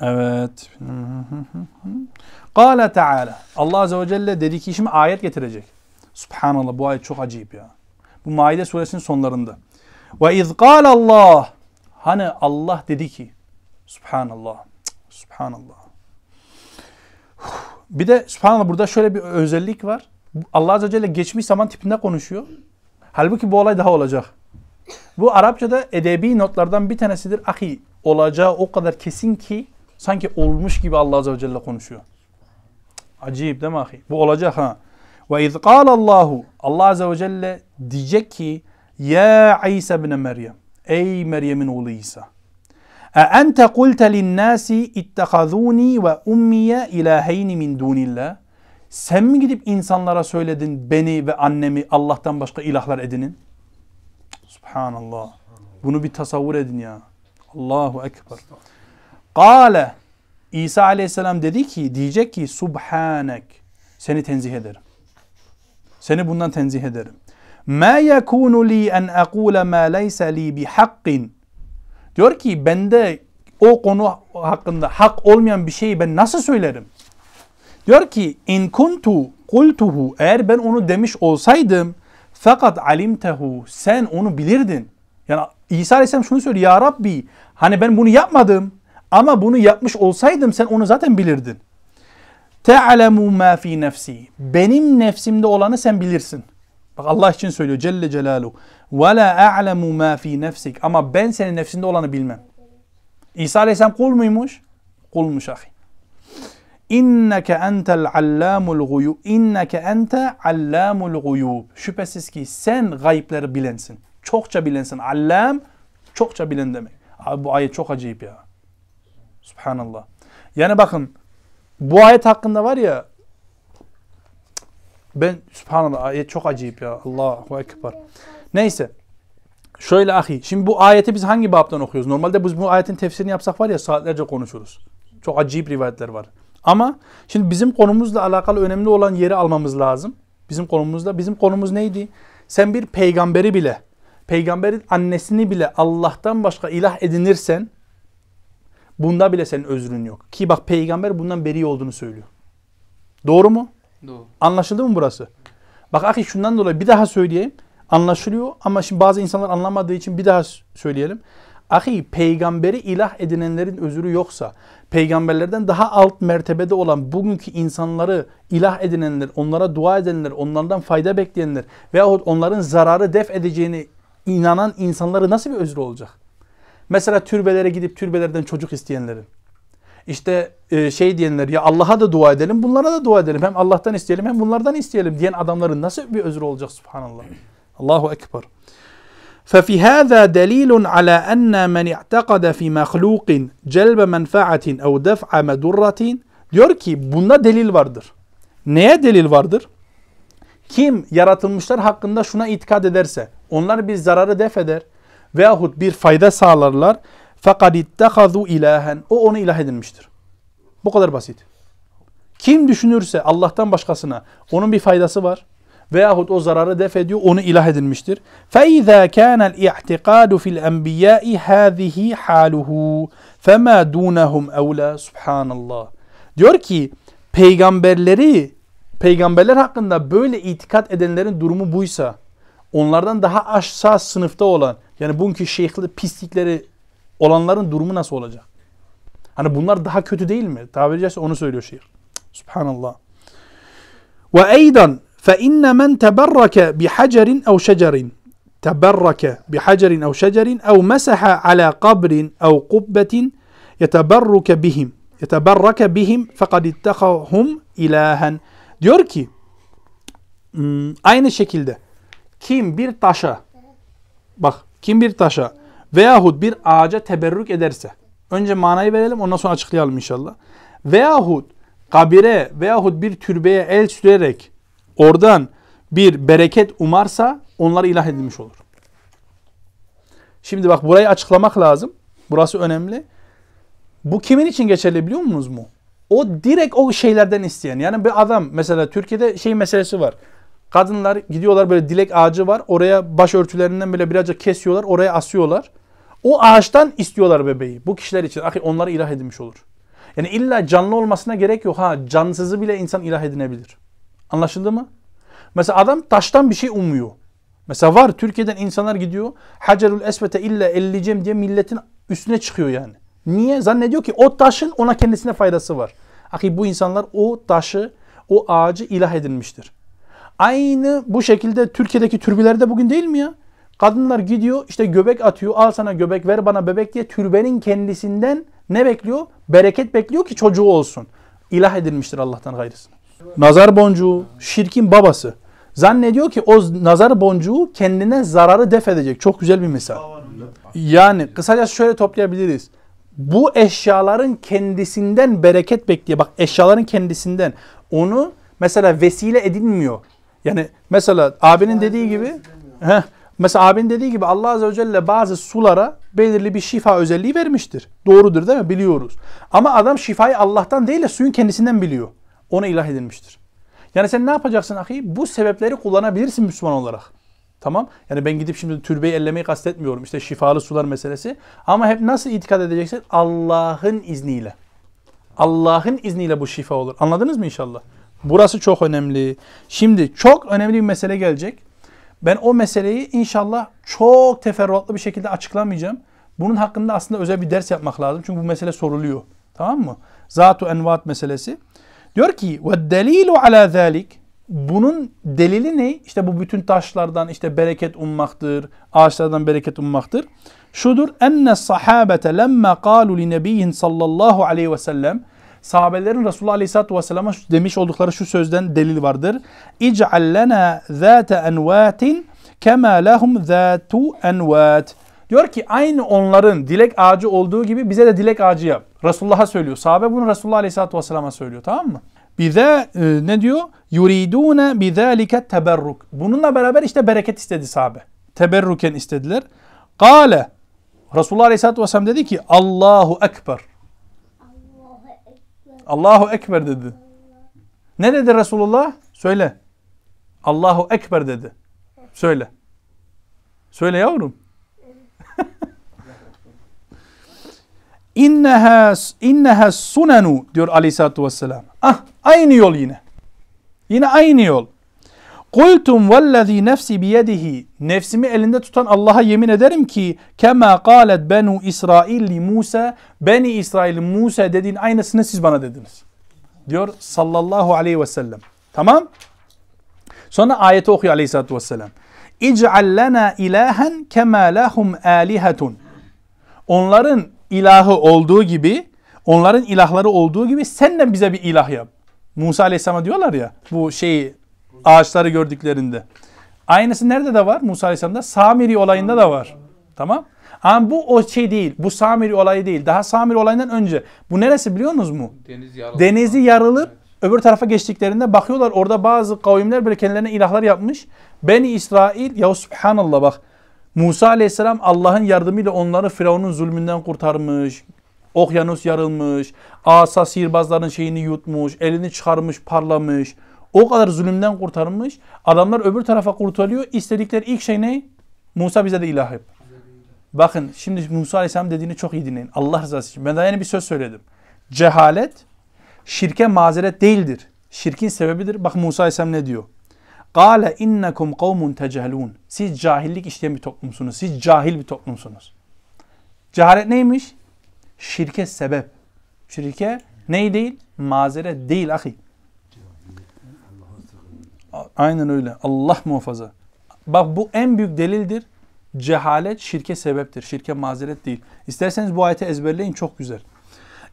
Evet. Kale Teala. Allah Azze ve Celle dedi ki şimdi ayet getirecek. Subhanallah bu ayet çok acayip ya. Bu Maide suresinin sonlarında. Ve iz Allah. Hani Allah dedi ki. Subhanallah. Subhanallah. Bir de Subhanallah burada şöyle bir özellik var. Allah Azze ve Celle geçmiş zaman tipinde konuşuyor. Halbuki bu olay daha olacak. Bu Arapçada edebi notlardan bir tanesidir. Ahi olacağı o kadar kesin ki sanki olmuş gibi Allah Azze ve Celle konuşuyor. Acayip değil mi ahi? Bu olacak ha. Ve iz Allahu Allah Azze ve Celle diyecek ki Ya İsa ibn Meryem Ey Meryem'in oğlu İsa E ente kulte linnâsi ittehazûni ve ummiye ilâheyni min dûnillah Sen mi gidip insanlara söyledin beni ve annemi Allah'tan başka ilahlar edinin? Subhanallah. Bunu bir tasavvur edin ya. Allahu Ekber. Kale İsa aleyhisselam dedi ki diyecek ki Subhanek seni tenzih ederim. Seni bundan tenzih ederim. Ma yekunu li en aqule ma leysa li bi hakkin. Diyor ki bende o konu hakkında hak olmayan bir şeyi ben nasıl söylerim? Diyor ki in kuntu kultuhu eğer ben onu demiş olsaydım fakat alimtehu sen onu bilirdin. Yani İsa Aleyhisselam şunu söylüyor ya Rabbi hani ben bunu yapmadım ama bunu yapmış olsaydım sen onu zaten bilirdin. Te'alemu ma fi nefsi. Benim nefsimde olanı sen bilirsin. Bak Allah için söylüyor Celle Celaluhu. Ve la a'lemu ma fi nefsik. Ama ben senin nefsinde olanı bilmem. İsa Aleyhisselam kul muymuş? Kulmuş ahi. İnneke entel allamul guyub. İnneke ente allamul guyub. Şüphesiz ki sen gayipleri bilensin. Çokça bilensin. Allam çokça bilen demek. Abi bu ayet çok acayip ya. Subhanallah. Yani bakın bu ayet hakkında var ya ben subhanallah ayet çok acayip ya. Allahu ekber. Neyse. Şöyle ahi. Şimdi bu ayeti biz hangi babdan okuyoruz? Normalde biz bu ayetin tefsirini yapsak var ya saatlerce konuşuruz. Çok acayip rivayetler var. Ama şimdi bizim konumuzla alakalı önemli olan yeri almamız lazım. Bizim konumuzda. Bizim konumuz neydi? Sen bir peygamberi bile, peygamberin annesini bile Allah'tan başka ilah edinirsen bunda bile senin özrün yok. Ki bak peygamber bundan beri olduğunu söylüyor. Doğru mu? Doğru. Anlaşıldı mı burası? Bak ahi şundan dolayı bir daha söyleyeyim. Anlaşılıyor ama şimdi bazı insanlar anlamadığı için bir daha söyleyelim. Ahi peygamberi ilah edinenlerin özürü yoksa, peygamberlerden daha alt mertebede olan bugünkü insanları ilah edinenler, onlara dua edenler, onlardan fayda bekleyenler veyahut onların zararı def edeceğini inanan insanları nasıl bir özrü olacak? Mesela türbelere gidip türbelerden çocuk isteyenlerin İşte e, şey diyenler ya Allah'a da dua edelim, bunlara da dua edelim. Hem Allah'tan isteyelim hem bunlardan isteyelim diyen adamların nasıl bir özrü olacak subhanallah. Allahu Ekber. ففي هذا دليل على أن من اعتقد في مخلوق جلب منفعة أو دفع مدرة diyor ki bunda delil vardır. Neye delil vardır? Kim yaratılmışlar hakkında şuna itikad ederse onlar bir zararı def eder veyahut bir fayda sağlarlar fakat ittehazu ilahen o onu ilah edinmiştir. Bu kadar basit. Kim düşünürse Allah'tan başkasına onun bir faydası var veyahut o zararı def ediyor onu ilah edinmiştir. فَاِذَا كَانَ الْاِعْتِقَادُ فِي الْاَنْبِيَاءِ هَذِهِ حَالُهُ فَمَا دُونَهُمْ اَوْلَى Subhanallah. Diyor ki peygamberleri peygamberler hakkında böyle itikat edenlerin durumu buysa onlardan daha aşağı sınıfta olan yani bugünkü şeyhli pislikleri olanların durumu nasıl olacak? Hani bunlar daha kötü değil mi? Tabiri caizse onu söylüyor şiir. Subhanallah. Ve eydan fe inne men teberrake bi hacerin ev şecerin teberrake bi hacerin ev şecerin ev mesaha ala kabrin ev kubbetin yeteberruke bihim yeteberrake bihim fekad ittehahum ilahen diyor ki hmm, aynı şekilde kim bir taşa bak kim bir taşa veyahut bir ağaca teberrük ederse önce manayı verelim ondan sonra açıklayalım inşallah veyahut kabire veyahut bir türbeye el sürerek oradan bir bereket umarsa onları ilah edilmiş olur. Şimdi bak burayı açıklamak lazım. Burası önemli. Bu kimin için geçerli biliyor musunuz mu? O direkt o şeylerden isteyen. Yani bir adam mesela Türkiye'de şey meselesi var. Kadınlar gidiyorlar böyle dilek ağacı var. Oraya başörtülerinden böyle birazcık kesiyorlar. Oraya asıyorlar. O ağaçtan istiyorlar bebeği. Bu kişiler için. Ahi onları ilah edilmiş olur. Yani illa canlı olmasına gerek yok. Ha cansızı bile insan ilah edinebilir. Anlaşıldı mı? Mesela adam taştan bir şey umuyor. Mesela var Türkiye'den insanlar gidiyor. Hacerül Esvet'e illa elleyeceğim diye milletin üstüne çıkıyor yani. Niye? Zannediyor ki o taşın ona kendisine faydası var. Ahi bu insanlar o taşı, o ağacı ilah edinmiştir. Aynı bu şekilde Türkiye'deki türbelerde bugün değil mi ya? Kadınlar gidiyor işte göbek atıyor. Al sana göbek ver bana bebek diye türbenin kendisinden ne bekliyor? Bereket bekliyor ki çocuğu olsun. İlah edilmiştir Allah'tan gayrısını. Nazar boncuğu şirkin babası. Zannediyor ki o nazar boncuğu kendine zararı def edecek. Çok güzel bir misal. Yani kısaca şöyle toplayabiliriz. Bu eşyaların kendisinden bereket bekliyor. Bak eşyaların kendisinden. Onu mesela vesile edinmiyor. Yani mesela abinin dediği gibi heh, mesela abinin dediği gibi Allah Azze ve Celle bazı sulara belirli bir şifa özelliği vermiştir. Doğrudur değil mi? Biliyoruz. Ama adam şifayı Allah'tan değil de suyun kendisinden biliyor. Ona ilah edilmiştir. Yani sen ne yapacaksın ahi? Bu sebepleri kullanabilirsin Müslüman olarak. Tamam. Yani ben gidip şimdi türbeyi ellemeyi kastetmiyorum. İşte şifalı sular meselesi. Ama hep nasıl itikad edeceksin? Allah'ın izniyle. Allah'ın izniyle bu şifa olur. Anladınız mı inşallah? Burası çok önemli. Şimdi çok önemli bir mesele gelecek. Ben o meseleyi inşallah çok teferruatlı bir şekilde açıklamayacağım. Bunun hakkında aslında özel bir ders yapmak lazım. Çünkü bu mesele soruluyor. Tamam mı? Zatu envat meselesi. Diyor ki ve delilu ala zalik bunun delili ne? İşte bu bütün taşlardan işte bereket ummaktır, ağaçlardan bereket ummaktır. Şudur enne sahabete lemme kalu li nebiyyin sallallahu aleyhi ve sellem sahabelerin Resulullah Aleyhisselatü Vesselam'a demiş oldukları şu sözden delil vardır. İc'al lena zâte envâtin kema lehum zâtu envât. Diyor ki aynı onların dilek ağacı olduğu gibi bize de dilek ağacı yap. Resulullah'a söylüyor. Sahabe bunu Resulullah Aleyhisselatü Vesselam'a söylüyor tamam mı? Bize e, ne diyor? Yuridune bizalike teberruk. Bununla beraber işte bereket istedi sahabe. Teberruken istediler. Kale Resulullah Aleyhisselatü Vesselam dedi ki Allahu Ekber. Allahu Ekber dedi. Ne dedi Resulullah? Söyle. Allahu Ekber dedi. Söyle. Söyle yavrum. İnneha inneha sunenu diyor Aleyhisselatü Vesselam. Ah aynı yol yine. Yine aynı yol. Kultum vellezî nefsi biyedihi. Nefsimi elinde tutan Allah'a yemin ederim ki kema qalet benu İsrail li Musa. Beni İsrail Musa dediğin aynısını siz bana dediniz. Diyor sallallahu aleyhi ve sellem. Tamam. Sonra ayeti okuyor aleyhissalatü vesselam. İc'al lana ilahen kema lahum alihetun. Onların ilahı olduğu gibi, onların ilahları olduğu gibi sen de bize bir ilah yap. Musa Aleyhisselam'a diyorlar ya bu şeyi ağaçları gördüklerinde. Aynısı nerede de var Musa Aleyhisselam'da? Samiri olayında da var. Tamam. Ama bu o şey değil. Bu Samiri olayı değil. Daha Samiri olayından önce. Bu neresi biliyor musunuz mu? Deniz yarıldı. Denizi yarılıp öbür tarafa geçtiklerinde bakıyorlar orada bazı kavimler böyle kendilerine ilahlar yapmış. Beni İsrail ya subhanallah bak Musa aleyhisselam Allah'ın yardımıyla onları Firavun'un zulmünden kurtarmış. Okyanus yarılmış. Asa sihirbazların şeyini yutmuş. Elini çıkarmış parlamış. O kadar zulümden kurtarmış. Adamlar öbür tarafa kurtarıyor. İstedikleri ilk şey ne? Musa bize de ilah yap. Bakın şimdi Musa aleyhisselam dediğini çok iyi dinleyin. Allah rızası için. Ben daha yeni bir söz söyledim. Cehalet şirke mazeret değildir. Şirkin sebebidir. Bak Musa Aleyhisselam ne diyor? Kale innekum kavmun tecelun. Siz cahillik işleyen bir toplumsunuz. Siz cahil bir toplumsunuz. Cehalet neymiş? Şirke sebep. Şirke ney değil? Mazeret değil ahi. Aynen öyle. Allah muhafaza. Bak bu en büyük delildir. Cehalet şirke sebeptir. Şirke mazeret değil. İsterseniz bu ayeti ezberleyin çok güzel.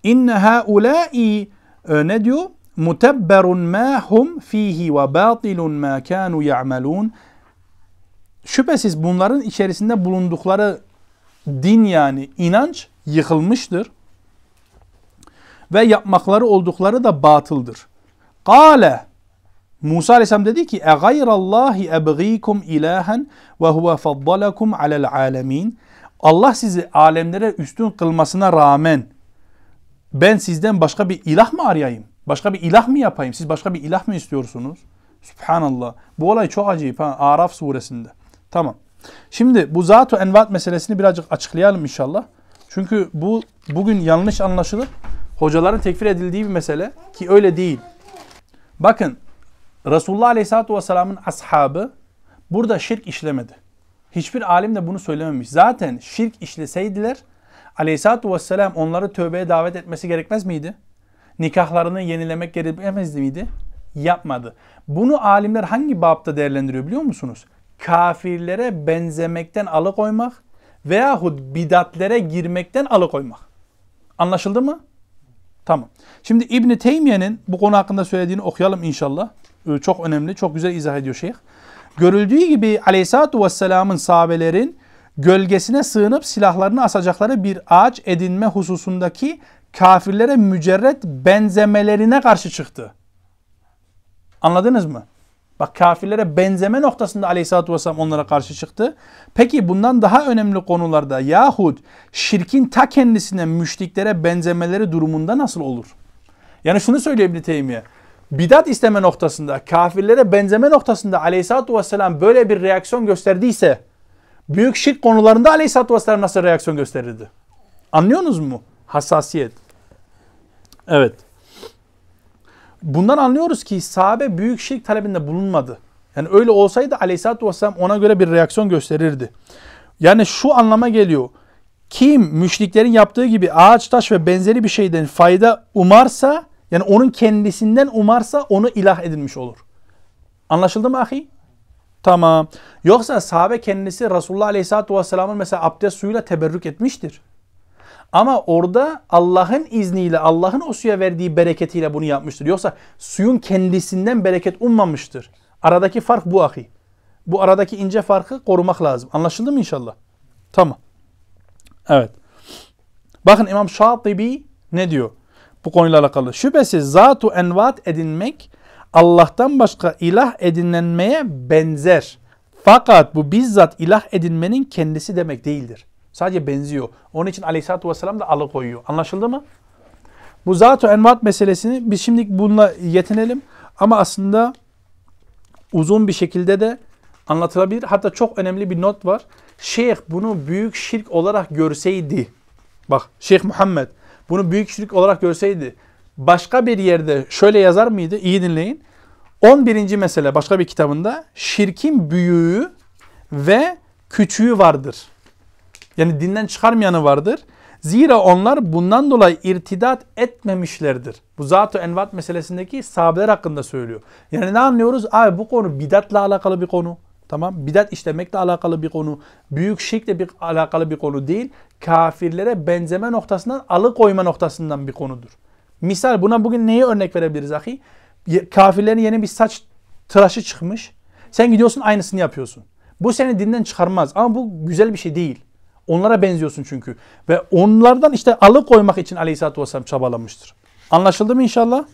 İnne haulâi e, ne diyor? Mutebberun ma hum fihi ve batilun ma kanu ya'malun. Şüphesiz bunların içerisinde bulundukları din yani inanç yıkılmıştır. Ve yapmakları oldukları da batıldır. Kale Musa Aleyhisselam dedi ki: "E gayrallahi ebgîkum ilahen ve huve faddalakum alel alemin." Allah sizi alemlere üstün kılmasına rağmen ben sizden başka bir ilah mı arayayım? Başka bir ilah mı yapayım? Siz başka bir ilah mı istiyorsunuz? Subhanallah. Bu olay çok acayip. Ha? Araf suresinde. Tamam. Şimdi bu zat-ı envat meselesini birazcık açıklayalım inşallah. Çünkü bu bugün yanlış anlaşılıp hocaların tekfir edildiği bir mesele ki öyle değil. Bakın Resulullah Aleyhisselatü Vesselam'ın ashabı burada şirk işlemedi. Hiçbir alim de bunu söylememiş. Zaten şirk işleseydiler Aleyhisselatü Vesselam onları tövbeye davet etmesi gerekmez miydi? Nikahlarını yenilemek gerekmez miydi? Yapmadı. Bunu alimler hangi babda değerlendiriyor biliyor musunuz? Kafirlere benzemekten alıkoymak veyahut bidatlere girmekten alıkoymak. Anlaşıldı mı? Tamam. Şimdi İbn Teymiye'nin bu konu hakkında söylediğini okuyalım inşallah. Ee, Çok önemli, çok güzel izah ediyor şeyh. Görüldüğü gibi Aleyhisselatü Vesselam'ın sahabelerin gölgesine sığınıp silahlarını asacakları bir ağaç edinme hususundaki kafirlere mücerret benzemelerine karşı çıktı. Anladınız mı? Bak kafirlere benzeme noktasında aleyhissalatü vesselam onlara karşı çıktı. Peki bundan daha önemli konularda yahut şirkin ta kendisine müşriklere benzemeleri durumunda nasıl olur? Yani şunu söylüyor İbn Teymiye. Bidat isteme noktasında, kafirlere benzeme noktasında aleyhissalatü vesselam böyle bir reaksiyon gösterdiyse büyük şirk konularında aleyhissalatü vesselam nasıl reaksiyon gösterirdi? Anlıyorsunuz mu? Hassasiyet. Evet. Bundan anlıyoruz ki sahabe büyük şirk talebinde bulunmadı. Yani öyle olsaydı aleyhissalatü vesselam ona göre bir reaksiyon gösterirdi. Yani şu anlama geliyor. Kim müşriklerin yaptığı gibi ağaç, taş ve benzeri bir şeyden fayda umarsa, yani onun kendisinden umarsa onu ilah edinmiş olur. Anlaşıldı mı ahi? Tamam. Yoksa sahabe kendisi Resulullah Aleyhisselatü Vesselam'ın mesela abdest suyuyla teberrük etmiştir. Ama orada Allah'ın izniyle, Allah'ın o suya verdiği bereketiyle bunu yapmıştır. Yoksa suyun kendisinden bereket ummamıştır. Aradaki fark bu ahi. Bu aradaki ince farkı korumak lazım. Anlaşıldı mı inşallah? Tamam. Evet. Bakın İmam Şatibi ne diyor bu konuyla alakalı? Şüphesiz zatu envat edinmek Allah'tan başka ilah edinlenmeye benzer. Fakat bu bizzat ilah edinmenin kendisi demek değildir. Sadece benziyor. Onun için aleyhissalatü vesselam da alıkoyuyor. Anlaşıldı mı? Bu zat-ı envat meselesini biz şimdi bununla yetinelim. Ama aslında uzun bir şekilde de anlatılabilir. Hatta çok önemli bir not var. Şeyh bunu büyük şirk olarak görseydi. Bak Şeyh Muhammed bunu büyük şirk olarak görseydi. Başka bir yerde şöyle yazar mıydı? İyi dinleyin. 11. mesele başka bir kitabında şirkin büyüğü ve küçüğü vardır. Yani dinden çıkarmayanı vardır. Zira onlar bundan dolayı irtidat etmemişlerdir. Bu zat-ı envat meselesindeki sahabeler hakkında söylüyor. Yani ne anlıyoruz? Abi bu konu bidatla alakalı bir konu. Tamam. Bidat işlemekle alakalı bir konu. Büyük şirkle bir alakalı bir konu değil. Kafirlere benzeme noktasından alıkoyma noktasından bir konudur. Misal buna bugün neyi örnek verebiliriz ahi? Kafirlerin yeni bir saç tıraşı çıkmış. Sen gidiyorsun aynısını yapıyorsun. Bu seni dinden çıkarmaz ama bu güzel bir şey değil. Onlara benziyorsun çünkü. Ve onlardan işte alıkoymak için aleyhissalatü vesselam çabalamıştır. Anlaşıldı mı inşallah?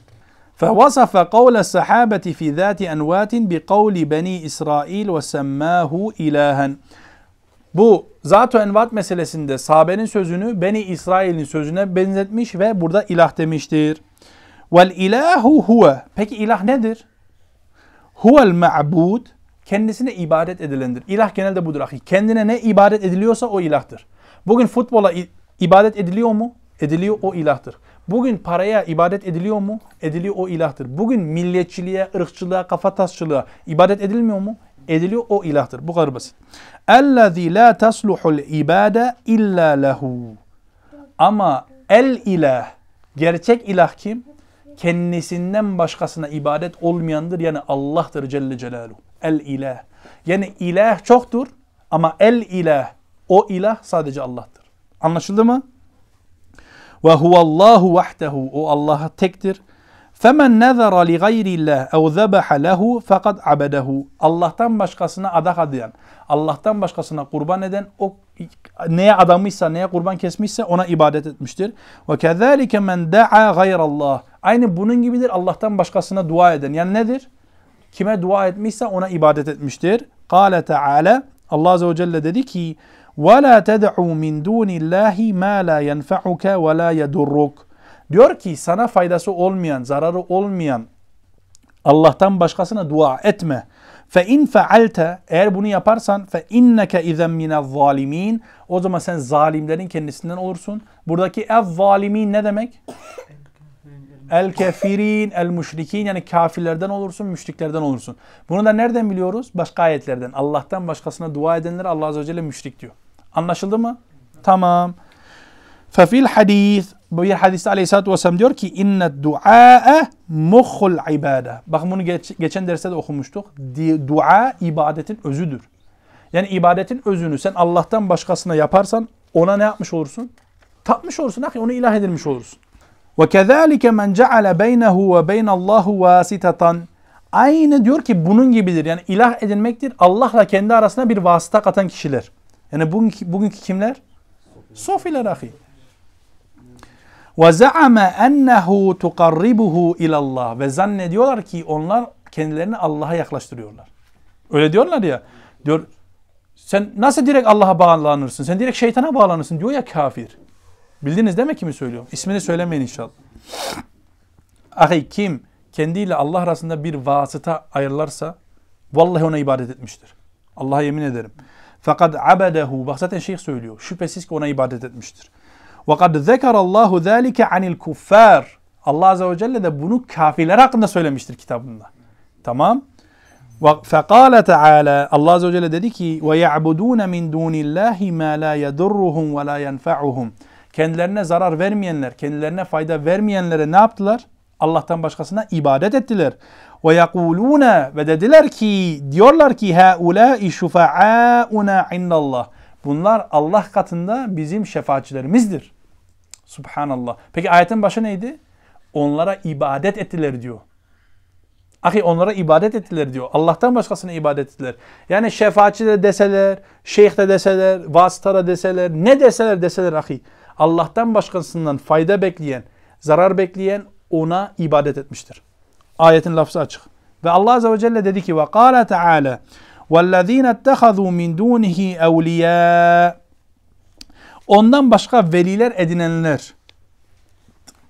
فوصف قول الصحابة في ذات أنوات بقول بني إسرائيل وسماه إلها bu zat-ı envat meselesinde sahabenin sözünü Beni İsrail'in sözüne benzetmiş ve burada ilah demiştir. Vel ilahu huve. Peki ilah nedir? Huvel ma'bud. Kendisine ibadet edilendir. İlah genelde budur ahi. Kendine ne ibadet ediliyorsa o ilahtır. Bugün futbola i- ibadet ediliyor mu? Ediliyor o ilahtır. Bugün paraya ibadet ediliyor mu? Ediliyor o ilahtır. Bugün milliyetçiliğe, ırkçılığa, kafatasçılığa ibadet edilmiyor mu? Ediliyor o ilahtır. Bu kadar basit. Ellezî lâ tasluhul ibâde illâ lehu. Ama el ilah, gerçek ilah kim? Kendisinden başkasına ibadet olmayandır. Yani Allah'tır Celle Celaluhu. El ilah. Yani ilah çoktur ama el ilah, o ilah sadece Allah'tır. Anlaşıldı mı? Ve huvallahu vahdehu. O Allah'a tektir. Femen nezara li gayrillah ev zebaha lehu fekad abedehu. Allah'tan başkasına adak adayan, Allah'tan başkasına kurban eden o neye adamışsa, neye kurban kesmişse ona ibadet etmiştir. Ve kezalike men da'a gayrallah. Aynı bunun gibidir Allah'tan başkasına dua eden. Yani nedir? Kime dua etmişse ona ibadet etmiştir. Kale Teala Allah Azze ve Celle dedi ki وَلَا تَدْعُوا مِنْ دُونِ اللّٰهِ مَا لَا يَنْفَعُكَ وَلَا يَدُرُّكَ Diyor ki sana faydası olmayan, zararı olmayan Allah'tan başkasına dua etme. فَاِنْ فَعَلْتَ Eğer bunu yaparsan فَاِنَّكَ اِذَنْ مِنَ الظَّالِمِينَ O zaman sen zalimlerin kendisinden olursun. Buradaki ev-zalimin ne demek? El kefirin, el müşrikin yani kafirlerden olursun, müşriklerden olursun. Bunu da nereden biliyoruz? Başka ayetlerden. Allah'tan başkasına dua edenlere Allah Azze ve Celle müşrik diyor. Anlaşıldı mı? Tamam. Fefil hadis bu bir hadiste Aleyhisselatü Vesselam diyor ki inne du'a muhul ibade. Bakın bunu geç, geçen derste de okumuştuk. Dua ibadetin özüdür. Yani ibadetin özünü sen Allah'tan başkasına yaparsan ona ne yapmış olursun? Tapmış olursun. Ahi, onu ilah edilmiş olursun. Ve kezalike men ceale beynehu ve beynallahu vasitatan. Aynı diyor ki bunun gibidir. Yani ilah edinmektir. Allah'la kendi arasına bir vasıta katan kişiler. Yani bugünkü, bugünkü kimler? Sofiler ahi. Ve zaama ennehu tuqarribuhu ilallah. Ve zannediyorlar ki onlar kendilerini Allah'a yaklaştırıyorlar. Öyle diyorlar ya. Diyor sen nasıl direkt Allah'a bağlanırsın? Sen direkt şeytana bağlanırsın diyor ya kafir. Bildiniz değil mi kimi söylüyorum? İsmini söylemeyin inşallah. Ahi kim kendiyle Allah arasında bir vasıta ayrılarsa vallahi ona ibadet etmiştir. Allah'a yemin ederim. Fakat abedehu bak zaten şeyh söylüyor. Şüphesiz ki ona ibadet etmiştir. Ve kad zekarallahu zalike anil kuffar. Allah azze ve celle de bunu kafirler hakkında söylemiştir kitabında. Tamam? Fekale Teala Allah azze ve celle dedi ki ya'budun min dunillahi ma la yedurruhum ve la yenfa'uhum. Kendilerine zarar vermeyenler, kendilerine fayda vermeyenlere ne yaptılar? Allah'tan başkasına ibadet ettiler. Ve yekulune ve dediler ki diyorlar ki haulâi şufa'auna indallah. Bunlar Allah katında bizim şefaatçilerimizdir. Subhanallah. Peki ayetin başı neydi? Onlara ibadet ettiler diyor. Ahi onlara ibadet ettiler diyor. Allah'tan başkasına ibadet ettiler. Yani şefaatçi de deseler, şeyh de deseler, vasıtara deseler, ne deseler deseler ahi. Allah'tan başkasından fayda bekleyen, zarar bekleyen ona ibadet etmiştir. Ayetin lafzı açık. Ve Allah Azze ve Celle dedi ki ve kâle Teala وَالَّذ۪ينَ اتَّخَذُوا مِنْ دُونِهِ اَوْلِيَاءَ Ondan başka veliler edinenler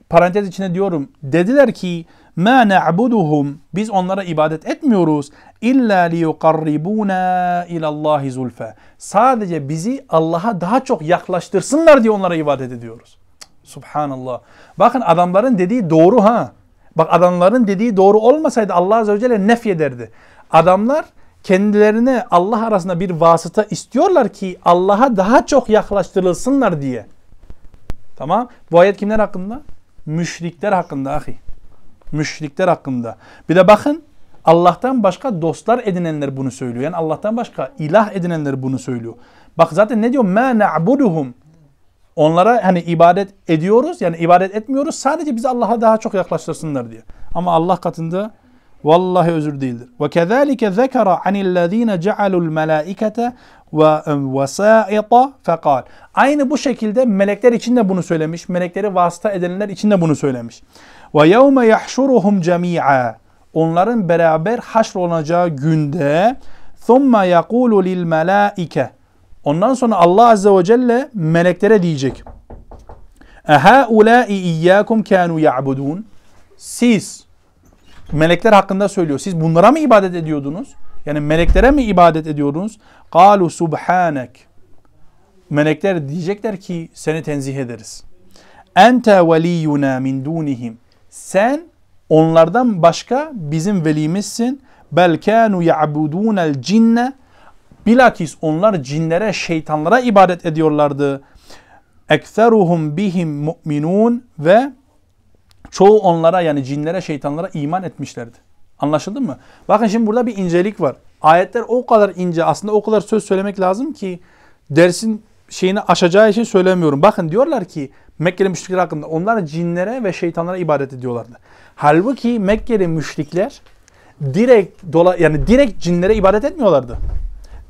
parantez içine diyorum dediler ki ma na'buduhum biz onlara ibadet etmiyoruz illa liyuqarribuna ila Allah zulfa. Sadece bizi Allah'a daha çok yaklaştırsınlar diye onlara ibadet ediyoruz. Subhanallah. Bakın adamların dediği doğru ha. Bak adamların dediği doğru olmasaydı Allah Azze ve Celle nef ederdi. Adamlar kendilerine Allah arasında bir vasıta istiyorlar ki Allah'a daha çok yaklaştırılsınlar diye. Tamam. Bu ayet kimler hakkında? Müşrikler hakkında ahi. Müşrikler hakkında. Bir de bakın Allah'tan başka dostlar edinenler bunu söylüyor. Yani Allah'tan başka ilah edinenler bunu söylüyor. Bak zaten ne diyor? Ma na'buduhum Onlara hani ibadet ediyoruz yani ibadet etmiyoruz sadece bizi Allah'a daha çok yaklaştırsınlar diye. Ama Allah katında vallahi özür değildir. Ve kezalike zekara anillezine cealul melaikete ve vesaita fekal. Aynı bu şekilde melekler için de bunu söylemiş. Melekleri vasıta edenler için de bunu söylemiş. Ve yevme yahşuruhum cemi'a. Onların beraber haşr olacağı günde yaqulu lil melaike. Ondan sonra Allah Azze ve Celle meleklere diyecek. Ehaulâi iyyâkum kânû ya'budûn. Siz melekler hakkında söylüyor. Siz bunlara mı ibadet ediyordunuz? Yani meleklere mi ibadet ediyordunuz? Kalu subhanek. Melekler diyecekler ki seni tenzih ederiz. Ente veliyuna min dunihim. Sen onlardan başka bizim velimizsin. Bel kanu ya'budunel cinne. Bilakis onlar cinlere, şeytanlara ibadet ediyorlardı. Ekseruhum bihim mu'minun ve çoğu onlara yani cinlere, şeytanlara iman etmişlerdi. Anlaşıldı mı? Bakın şimdi burada bir incelik var. Ayetler o kadar ince aslında o kadar söz söylemek lazım ki dersin şeyini aşacağı için söylemiyorum. Bakın diyorlar ki Mekkeli müşrikler hakkında onlar cinlere ve şeytanlara ibadet ediyorlardı. Halbuki Mekkeli müşrikler direkt dola yani direkt cinlere ibadet etmiyorlardı.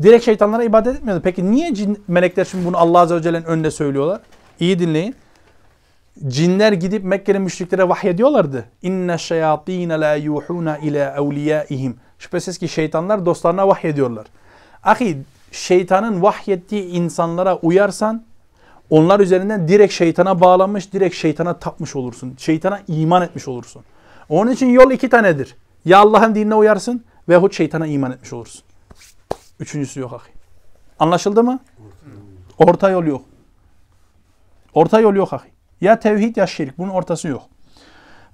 Direkt şeytanlara ibadet etmiyordu. Peki niye cin, melekler şimdi bunu Allah Azze ve Celle'nin önünde söylüyorlar? İyi dinleyin. Cinler gidip Mekke'li müşriklere vahyediyorlardı. İnne şeyatîne la yuhuna ila evliyaihim. Şüphesiz ki şeytanlar dostlarına vahyediyorlar. Ahi şeytanın vahyettiği insanlara uyarsan onlar üzerinden direkt şeytana bağlanmış, direkt şeytana tapmış olursun. Şeytana iman etmiş olursun. Onun için yol iki tanedir. Ya Allah'ın dinine uyarsın veyahut şeytana iman etmiş olursun. Üçüncüsü yok ahi. Anlaşıldı mı? Orta yol yok. Orta yol yok ahi. Ya tevhid ya şirk. Bunun ortası yok.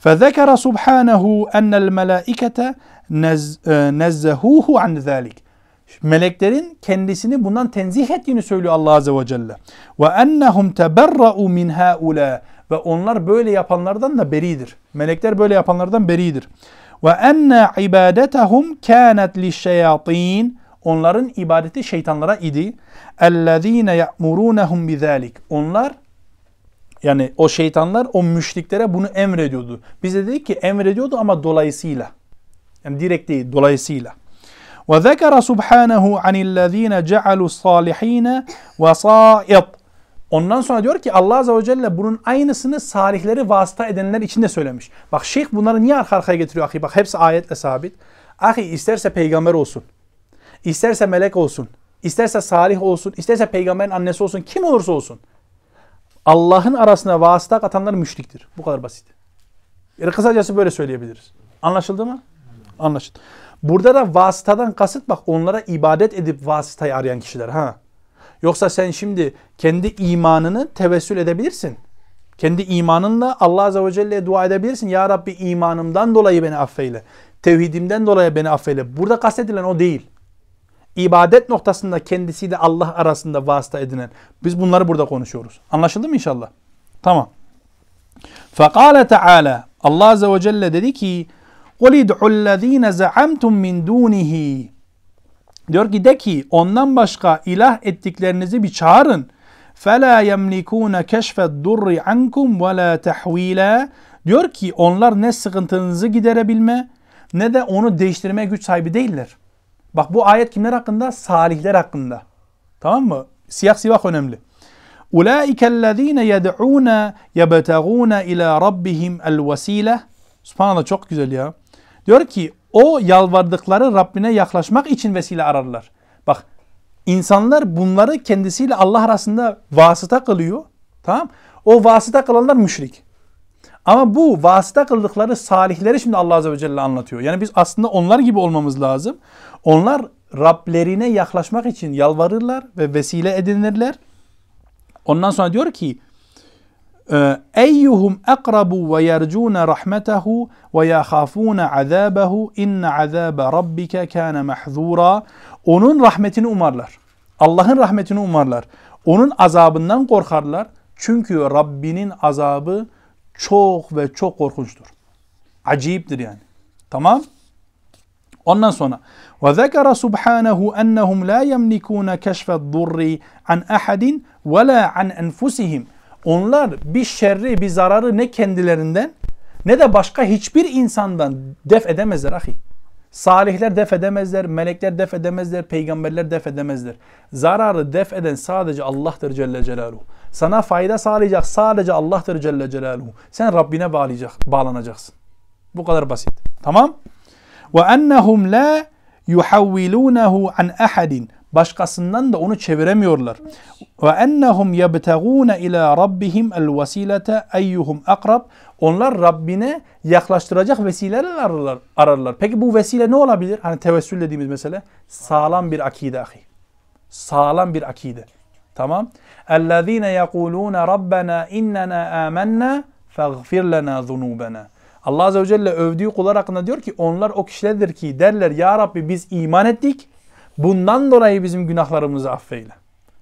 فذكر سبحانه أن الملائكة نزهوه عن ذلك. Meleklerin kendisini bundan tenzih ettiğini söylüyor Allah Azze ve Celle. Ve ennehum teberra'u min haula ve onlar böyle yapanlardan da beridir. Melekler böyle yapanlardan beridir. Ve enne ibadetahum kanet lişşeyatin onların ibadeti şeytanlara idi. Ellezine ya'murunhum bizalik. Onlar yani o şeytanlar o müşriklere bunu emrediyordu. Biz de dedik ki emrediyordu ama dolayısıyla. Yani direkt değil, dolayısıyla. Ve zekara subhanahu anillezine cealu salihine vesait. Ondan sonra diyor ki Allah Azze ve Celle bunun aynısını salihleri vasıta edenler için de söylemiş. Bak şeyh bunları niye arka arkaya getiriyor ahi? Bak hepsi ayetle sabit. Ahi isterse peygamber olsun. İsterse melek olsun. isterse salih olsun. isterse peygamberin annesi olsun. Kim olursa olsun. Allah'ın arasına vasıta katanlar müşriktir. Bu kadar basit. Yani kısacası böyle söyleyebiliriz. Anlaşıldı mı? Anlaşıldı. Burada da vasıtadan kasıt bak onlara ibadet edip vasıtayı arayan kişiler. ha. Yoksa sen şimdi kendi imanını tevessül edebilirsin. Kendi imanınla Allah Azze ve Celle'ye dua edebilirsin. Ya Rabbi imanımdan dolayı beni affeyle. Tevhidimden dolayı beni affeyle. Burada kastedilen o değil İbadet noktasında kendisiyle Allah arasında vasıta edinen. Biz bunları burada konuşuyoruz. Anlaşıldı mı inşallah? Tamam. Fekale Teala Allah Azze ve Celle dedi ki قُلِ ادْعُوا الَّذ۪ينَ زَعَمْتُمْ مِنْ دُونِهِ Diyor ki de ki ondan başka ilah ettiklerinizi bir çağırın. فَلَا يَمْلِكُونَ كَشْفَ الدُّرِّ عَنْكُمْ وَلَا تَحْو۪يلًا Diyor ki onlar ne sıkıntınızı giderebilme ne de onu değiştirme güç sahibi değiller. Bak bu ayet kimler hakkında? Salihler hakkında. Tamam mı? Siyah sivak önemli. Ellezine yed'ûne yebtegûne ila rabbihim el vesile. Subhanallah çok güzel ya. Diyor ki o yalvardıkları Rabbine yaklaşmak için vesile ararlar. Bak insanlar bunları kendisiyle Allah arasında vasıta kılıyor. Tamam? O vasıta kılanlar müşrik. Ama bu vasıta kıldıkları salihleri şimdi Allah Azze ve Celle anlatıyor. Yani biz aslında onlar gibi olmamız lazım. Onlar Rablerine yaklaşmak için yalvarırlar ve vesile edinirler. Ondan sonra diyor ki Ee, Eyyuhum akrabu ve yercuna rahmetehu ve yahafuna azabehu inne azabe rabbike kana mahzura. Onun rahmetini umarlar. Allah'ın rahmetini umarlar. Onun azabından korkarlar. Çünkü Rabbinin azabı çok ve çok korkunçtur. Acayiptir yani. Tamam? Ondan sonra ve zekara subhanahu ennehum la yemlikuna keşfet durri an ahadin ve la an enfusihim. Onlar bir şerri, bir zararı ne kendilerinden ne de başka hiçbir insandan def edemezler ahi. Salihler def edemezler, melekler def edemezler, peygamberler def edemezler. Zararı def eden sadece Allah'tır Celle Celaluhu. Sana fayda sağlayacak sadece Allah'tır Celle Celaluhu. Sen Rabbine bağlayacak, bağlanacaksın. Bu kadar basit. Tamam? Ve ennehum la yuhavvilunehu an ahadin başkasından da onu çeviremiyorlar. Ve ennehum yebtaguna ila rabbihim el vesilete eyyuhum akrab. Onlar Rabbine yaklaştıracak vesileler ararlar, ararlar. Peki bu vesile ne olabilir? Hani tevessül dediğimiz mesele sağlam bir akide ahi. Sağlam bir akide. Tamam. Ellezine yekuluna rabbena innena amennâ faghfir lana zunubena. Allah Azze ve Celle övdüğü kullar hakkında diyor ki onlar o kişilerdir ki derler ya Rabbi biz iman ettik Bundan dolayı bizim günahlarımızı affeyle.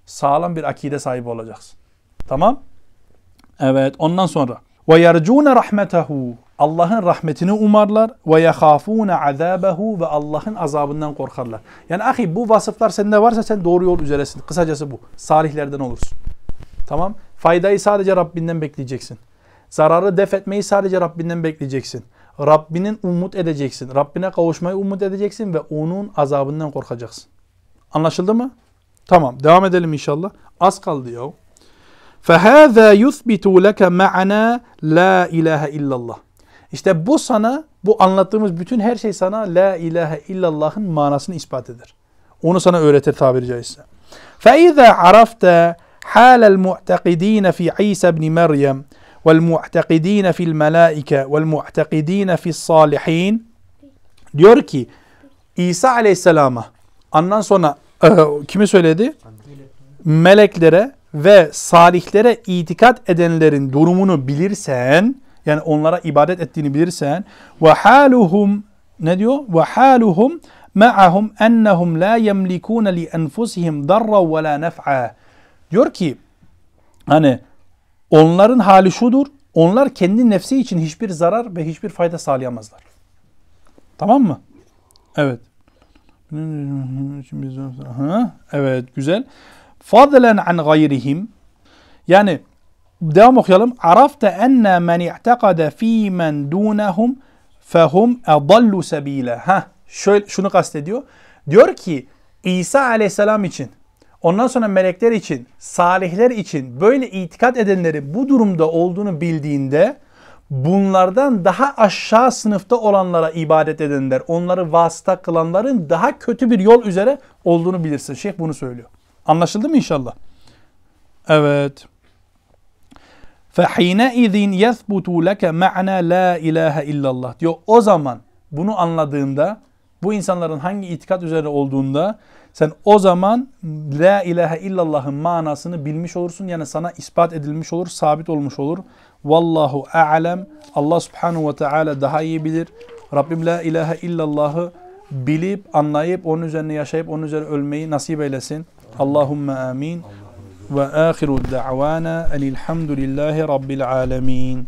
Sağlam bir akide sahibi olacaksın. Tamam? Evet ondan sonra. Ve yercûne rahmetehu. Allah'ın rahmetini umarlar ve yehafûne azâbehu ve Allah'ın azabından korkarlar. Yani ahi bu vasıflar sende varsa sen doğru yol üzeresin. Kısacası bu. Salihlerden olursun. Tamam? Faydayı sadece Rabbinden bekleyeceksin. Zararı def etmeyi sadece Rabbinden bekleyeceksin. Rabbinin umut edeceksin. Rabbine kavuşmayı umut edeceksin ve onun azabından korkacaksın. Anlaşıldı mı? Tamam. Devam edelim inşallah. Az kaldı ya. فَهَذَا يُثْبِتُ لَكَ مَعَنَا لَا اِلَٰهَ illallah. İşte bu sana, bu anlattığımız bütün her şey sana La ilahe illallah'ın manasını ispat eder. Onu sana öğretir tabiri caizse. فَاِذَا عَرَفْتَ حَالَ الْمُعْتَقِد۪ينَ فِي عِيسَ بْنِ مَرْيَمْ وَالْمُعْتَقِد۪ينَ فِي الْمَلَائِكَ وَالْمُعْتَقِد۪ينَ فِي الصَّالِح۪ينَ Diyor ki İsa aleyhisselama ondan sonra e, kimi söyledi? Meleklere ve salihlere itikat edenlerin durumunu bilirsen yani onlara ibadet ettiğini bilirsen ve haluhum ne diyor? Ve haluhum ma'ahum ennehum la yemlikun li enfusihim darra ve la nef'a. Diyor ki hani onların hali şudur. Onlar kendi nefsi için hiçbir zarar ve hiçbir fayda sağlayamazlar. Tamam mı? Evet. Evet güzel. Fadlen an gayrihim yani devam okuyalım. Arafte enne men i'tekade fî men dûnehum fehum edallu sebîle. Ha, şöyle şunu kastediyor. Diyor ki İsa aleyhisselam için Ondan sonra melekler için, salihler için böyle itikat edenlerin bu durumda olduğunu bildiğinde bunlardan daha aşağı sınıfta olanlara ibadet edenler, onları vasıta kılanların daha kötü bir yol üzere olduğunu bilirsin. Şeyh bunu söylüyor. Anlaşıldı mı inşallah? Evet. Fehine izin yesbutu leke ma'na la ilahe illallah diyor. O zaman bunu anladığında bu insanların hangi itikat üzere olduğunda sen o zaman La ilahe illallah'ın manasını bilmiş olursun. Yani sana ispat edilmiş olur, sabit olmuş olur. Vallahu a'lem. Allah subhanahu ve teala daha iyi bilir. Rabbim La ilahe illallah'ı bilip, anlayıp, onun üzerine yaşayıp, onun üzerine ölmeyi nasip eylesin. Allahümme amin. Ve ahiru da'vana enilhamdülillahi rabbil alemin.